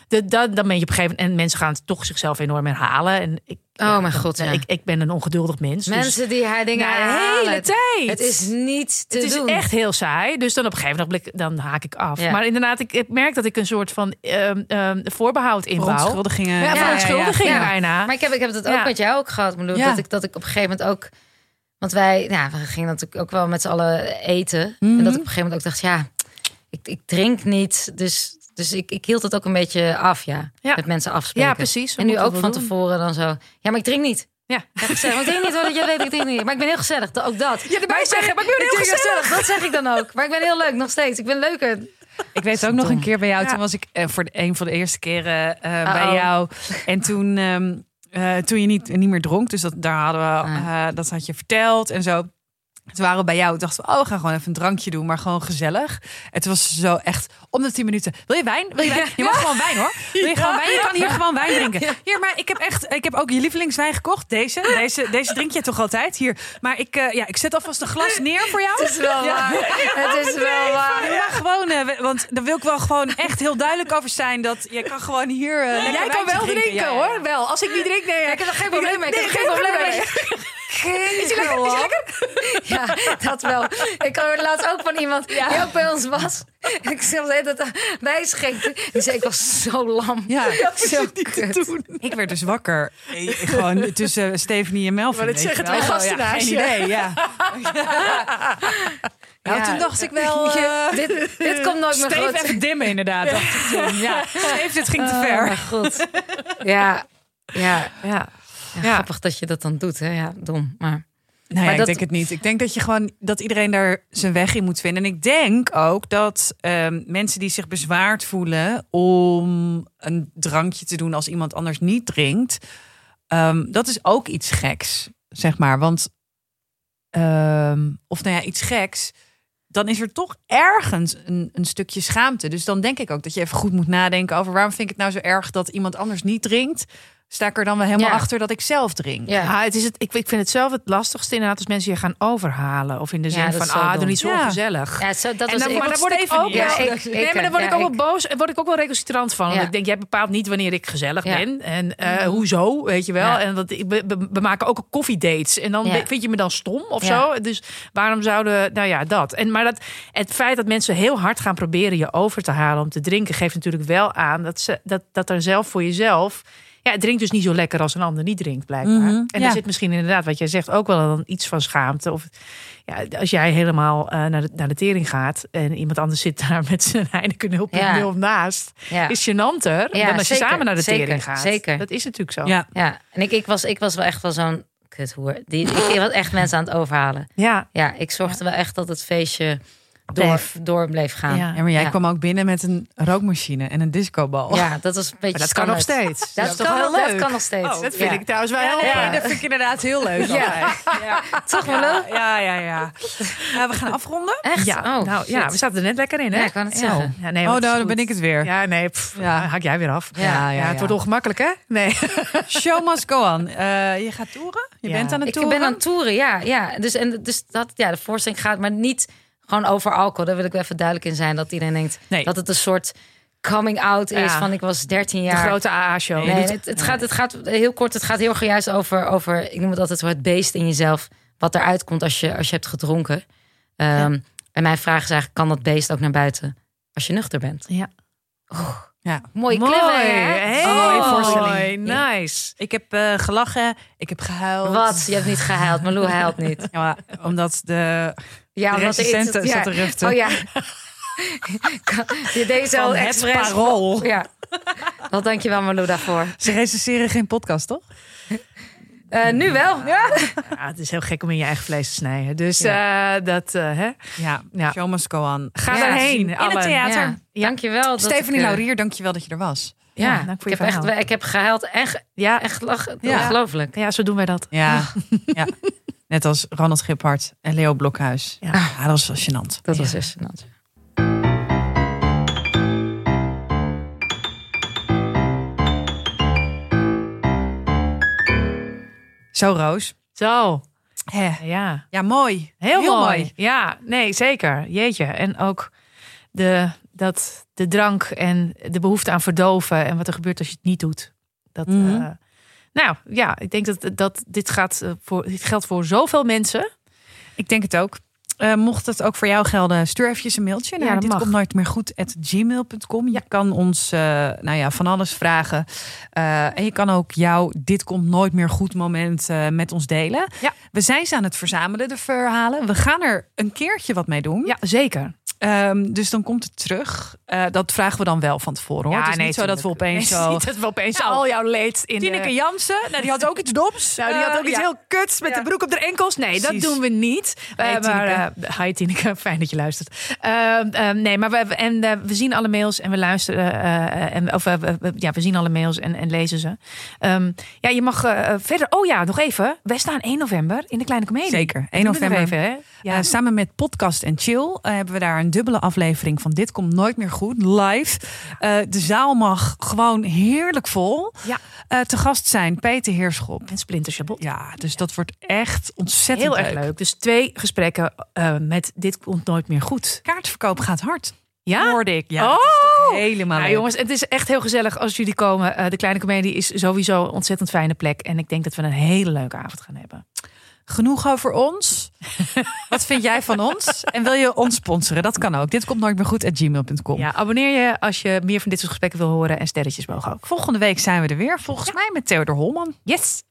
C: De, dat, dan ben je op een gegeven moment... En mensen gaan het toch zichzelf enorm herhalen. En ik,
A: Oh mijn
C: dan-
A: god, ja.
C: ik, ik ben een ongeduldig mens. dus-
A: Mensen die haar dingen herhalen.
C: hele tijd.
A: Het is niet te
C: het is
A: doen.
C: echt heel saai. Dus dan op een gegeven moment dan haak ik af.
A: Ja.
C: Maar inderdaad, ik, ik merk dat ik een soort van ehm, ehm, voorbehoud inbouw.
B: Verontschuldigingen.
C: Ja,
A: Ja,
C: verontschuldigingen
A: ja.
C: bijna.
A: Maar ik heb, ik heb het ook
C: Ja.
A: met jou ook gehad. Ik bedoel,
B: Ja.
A: dat, ik, dat ik op een gegeven moment ook... Want wij, ja, we gingen natuurlijk ook wel met z'n allen eten.
B: Mhm.
A: En dat ik op een gegeven moment ook dacht, ja, ik, ik drink niet. Dus, dus ik, ik hield het ook een beetje af, ja.
C: Ja.
A: Met mensen afspreken.
C: Ja, precies.
A: En nu ook van
C: doen.
A: tevoren dan zo. Ja, maar ik drink niet.
C: Ja.
A: Ja, gezellig. Maar ik drink niet hoor, dat jij weet, ik drink niet. Maar ik ben heel gezellig, ook dat.
C: Ja, erbij
A: Maar ik
C: zeggen, maar ik ben heel gezellig.
A: Dat zeg ik dan ook. Maar ik ben heel leuk, nog steeds. Ik ben leuker.
B: Ik weet ook nog een keer bij jou.
C: Ja.
B: Toen was ik eh, voor de, een van de eerste keren eh,
A: Uh-oh.
B: bij jou. En toen, ehm, eh, toen je niet, niet meer dronk. Dus dat, daar hadden we,
A: Ah.
B: dat had je verteld en zo. Toen waren we bij jou. Dachten we, oh, we gaan gewoon even een drankje doen. Maar gewoon gezellig. Het was zo echt om de tien minuten. Wil je wijn? Wil je wijn? Je mag gewoon wijn hoor. Wil je gewoon wijn? Je kan hier gewoon wijn drinken. Hier, maar ik heb echt, ik heb ook je lievelingswijn gekocht. Deze. Deze, deze drink je toch altijd? Hier. Maar ik, eh, ja, ik zet alvast een glas neer voor jou.
A: Het is wel waar. Het is wel waar.
B: Ja, gewoon, eh, want daar wil ik wel gewoon echt heel duidelijk over zijn dat je kan gewoon hier. lekker
C: Jij kan wel drinken,
B: ja.
C: hoor. Wel, als ik niet drink, nee.
A: Ik heb er geen probleem mee. Ik heb er geen probleem mee.
B: Geen
A: lekker? Ja, dat wel. Ik hoorde laatst ook van iemand die ook bij ons was. En ik zei dat wij. Die zei, ik was zo lam.
B: Ja,
A: zo kut.
B: ik werd dus wakker. Eh, Gewoon tussen Stephanie en Melvin.
C: Maar dat
B: weet
C: zeggen twee gasten
B: ja,
C: naast
B: Geen
C: je.
B: idee, ja. Nou, toen dacht ik wel... eh,
A: dit, dit komt nooit meer goed.
B: even dimmen inderdaad. Dacht ik toen. Ja, Steve, dit ging te
A: Oh,
B: ver.
A: mijn god. Ja, ja.
C: Ja.
A: Ja, Grappig dat je dat dan doet. Hè? Ja, dom. Maar
B: Nee,
A: Maar
B: ik
A: dat-
B: denk het niet. Ik denk dat je gewoon dat iedereen daar zijn weg in moet vinden. En ik denk ook dat ehm, mensen die zich bezwaard voelen om een drankje te doen als iemand anders niet drinkt, ehm, dat is ook iets geks, zeg maar. Want ehm, of nou ja, iets geks. Dan is er toch ergens een, een stukje schaamte. Dus dan denk ik ook dat je even goed moet nadenken over waarom vind ik het nou zo erg dat iemand anders niet drinkt. Sta ik er dan wel helemaal
A: Ja.
B: achter dat ik zelf drink?
A: ja.
C: Ja, het is het, ik, ik vind het zelf het lastigste inderdaad als mensen je gaan overhalen. Of in de zin van, ah, doe niet zo
B: Ja.
C: ongezellig.
A: Ja, zo, dat
C: En dan, maar dan word ik ook wel,
A: ik-
C: nee, maar dan word ik ook wel boos. en Word ik ook wel recalcitrant van. Want ik denk, jij bepaalt niet wanneer ik gezellig
A: Ja.
C: ben. En eh, hoezo, weet je wel.
A: Ja.
C: En dat, we, we- we maken ook koffiedates. En dan vind je me dan stom of
A: Ja.
C: zo. Dus waarom zouden, nou ja, dat. En, maar dat, het feit dat mensen heel hard gaan proberen je over te halen om te drinken, geeft natuurlijk wel aan dat, ze, dat, dat er zelf voor jezelf Ja, het drinkt dus niet zo lekker als een ander niet drinkt, blijkbaar.
B: Mhm,
C: En
B: ja.
C: er zit misschien inderdaad, wat jij zegt, ook wel een iets van schaamte. Of ja, als jij helemaal eh, naar, de, naar de tering gaat en iemand anders zit daar met zijn Heineken 0.0
A: Ja.
C: naast,
A: Ja.
C: is gênanter
A: Ja,
C: dan als je samen naar de
A: zeker,
C: tering gaat.
A: zeker.
C: Dat is natuurlijk zo.
B: Ja.
A: Ja, en ik, ik, was, ik was wel echt wel zo'n kuthoer. Die, ik, ik was echt mensen aan het overhalen.
C: Ja,
A: Ja, ik zorgde wel echt dat het feestje
C: Bleef.
A: door bleef gaan.
C: Ja.
B: Maar jij
A: Ja.
B: kwam ook binnen met een rookmachine en een discobal.
A: Ja, dat was een beetje
C: maar dat kan nog steeds.
A: Dat,
C: is toch
A: kan,
C: heel
A: nog-
C: leuk?
A: dat kan nog steeds.
C: Oh, dat vind
A: Ja.
C: ik trouwens wel
B: Ja, nee, dat vind ik inderdaad heel leuk.
A: Ja.
B: Ja,
A: Toch wel leuk?
B: ja, ja. ja. Ja, we gaan afronden.
A: Echt?
C: Ja,
A: oh,
C: nou, ja, we zaten er net lekker in, hè?
A: Ja, ik kan het zeggen.
C: Ja, nee,
B: Oh, nou, dan ben ik het weer.
C: Ja, nee, pff,
B: Ja.
C: haak jij weer af.
A: Ja,
B: ja,
C: het wordt ongemakkelijk, hè? Nee.
B: Show must go on. Eh, je gaat toeren? Je bent aan het
A: Ik
B: toeren?
A: ben aan het toeren, ja. ja. Dus, en, dus dat, ja, de voorstelling gaat maar niet gewoon over alcohol. Daar wil ik wel even duidelijk in zijn. Dat iedereen denkt
B: Nee.
A: dat het een soort coming out is.
C: Ja.
A: Van ik was 13
C: De
A: jaar.
C: grote AA-show.
A: Nee, het, het, gaat, het gaat heel kort. Het gaat heel juist over, over ik noem het altijd het beest in jezelf. Wat eruit komt als je, als je hebt gedronken. Ehm, En mijn vraag is eigenlijk, kan dat beest ook naar buiten als je nuchter bent?
C: Ja.
B: Ja.
A: Mooie
C: Mooi,
A: cliffhanger, hè? Oh.
B: voorstelling.
C: Nice.
B: Ik heb eh, gelachen, ik heb gehuild.
A: Wat? Je hebt niet gehuild. Malou huilt niet.
B: Ja, omdat de,
A: Ja,
B: de
A: omdat iets-
B: recensenten
A: ja.
B: zat te ruften.
A: Oh ja. Je deed zo
B: het. Parool.
A: Ja. Wel, dankjewel Malou daarvoor.
B: Ze recenseren geen podcast, toch?
A: Eh, nu wel. Ja.
C: Ja, het is heel gek om in je eigen vlees te snijden. Dus eh, dat, eh, hè.
B: Ja,
C: Ja.
B: show must go on.
C: Ga
A: Ja,
C: daarheen.
B: in het theater.
A: Ja. Dankjewel. dat
B: Stephanie
A: ik,
B: Laurier, dankjewel dat je er was.
A: Ja,
C: Ja, dank voor je
A: ik, heb echt, ik heb gehuild ge-
C: Ja,
A: en gelachen.
B: Ja.
A: Ongelooflijk.
C: ja, zo doen wij dat.
B: Ja, ja. net als Ronald Giphart en Leo Blokhuis.
C: Ja.
B: Ja, dat was wel gênant.
A: Dat was
C: Ja.
A: gênant.
B: Zo, Roos.
C: Zo,
B: Hè.
C: ja.
B: Ja, mooi.
C: Heel, mooi. Ja, nee, zeker. Jeetje. En ook de, dat, de drank en de behoefte aan verdoven en wat er gebeurt als je het niet doet. Dat,
B: Mhm.
C: eh, nou ja, ik denk dat, dat dit, gaat, eh, voor, dit geldt voor zoveel mensen.
B: Ik denk het ook. Eh, mocht het ook voor jou gelden, stuur even een mailtje naar
C: Ja, dat
B: dit
C: mag.
B: komt nooit meer goed at gmail.com. Je kan ons eh, nou ja, van alles vragen. Eh, en je kan ook jouw dit komt nooit meer goed moment met ons delen.
C: Ja.
B: We zijn ze aan het verzamelen, de verhalen. We gaan er een keertje wat mee doen.
C: Ja, zeker.
B: Ehm, dus dan komt het terug. Eh, dat vragen we dan wel van tevoren hoor.
C: Ja,
B: het is
C: nee,
B: niet zo dat we opeens
C: Nee,
B: zo...
C: Niet dat we opeens
B: Nou,
C: al jouw leed in
B: Tineke
C: de...
B: Jansen, nou, die had ook iets doms.
C: Nou, die had ook
B: Eh,
C: iets
B: ja.
C: heel kuts met
B: Ja.
C: de broek op de enkels. Nee,
B: Precies.
C: dat doen we niet. Eh, maar,
B: Tineke.
C: eh, hi Tineke, fijn dat je luistert. Ehm, ehm, nee, maar we, en, we zien alle mails en we luisteren. en, of, ja, we zien alle mails en, en lezen ze. Ja, je mag verder... Oh ja, nog even. Wij staan 1 november in de Kleine Comedie.
B: Zeker, 1
C: Dat doen we nog
B: november.
C: Even, hè? Ja.
B: Samen met Podcast en Chill hebben we daar een dubbele aflevering van Dit komt nooit meer goed, live. Eh, de zaal mag gewoon heerlijk vol.
C: Ja.
B: Eh, te gast zijn Peter Heerschop.
C: en Splinter Chabot.
B: Ja, dus dat wordt echt ontzettend
C: Heel erg leuk. Dus twee gesprekken eh, met Dit komt nooit meer goed.
B: Kaartverkoop gaat hard.
C: Ja?
B: Hoorde ik. Ja,
C: Oh!
B: helemaal
C: jongens, het is echt heel gezellig als jullie komen. De Kleine Comedie is sowieso een ontzettend fijne plek. En ik denk dat we een hele leuke avond gaan hebben.
B: Genoeg over ons. Wat vind jij van ons? En wil je ons sponsoren? Dat kan ook. Dit komt nooit meer goed at gmail.com.
C: Ja, abonneer je als je meer van dit soort gesprekken wil horen. En sterretjes mogen ook.
B: Volgende week zijn we er weer. Volgens mij met Theodor Holman.
C: Yes!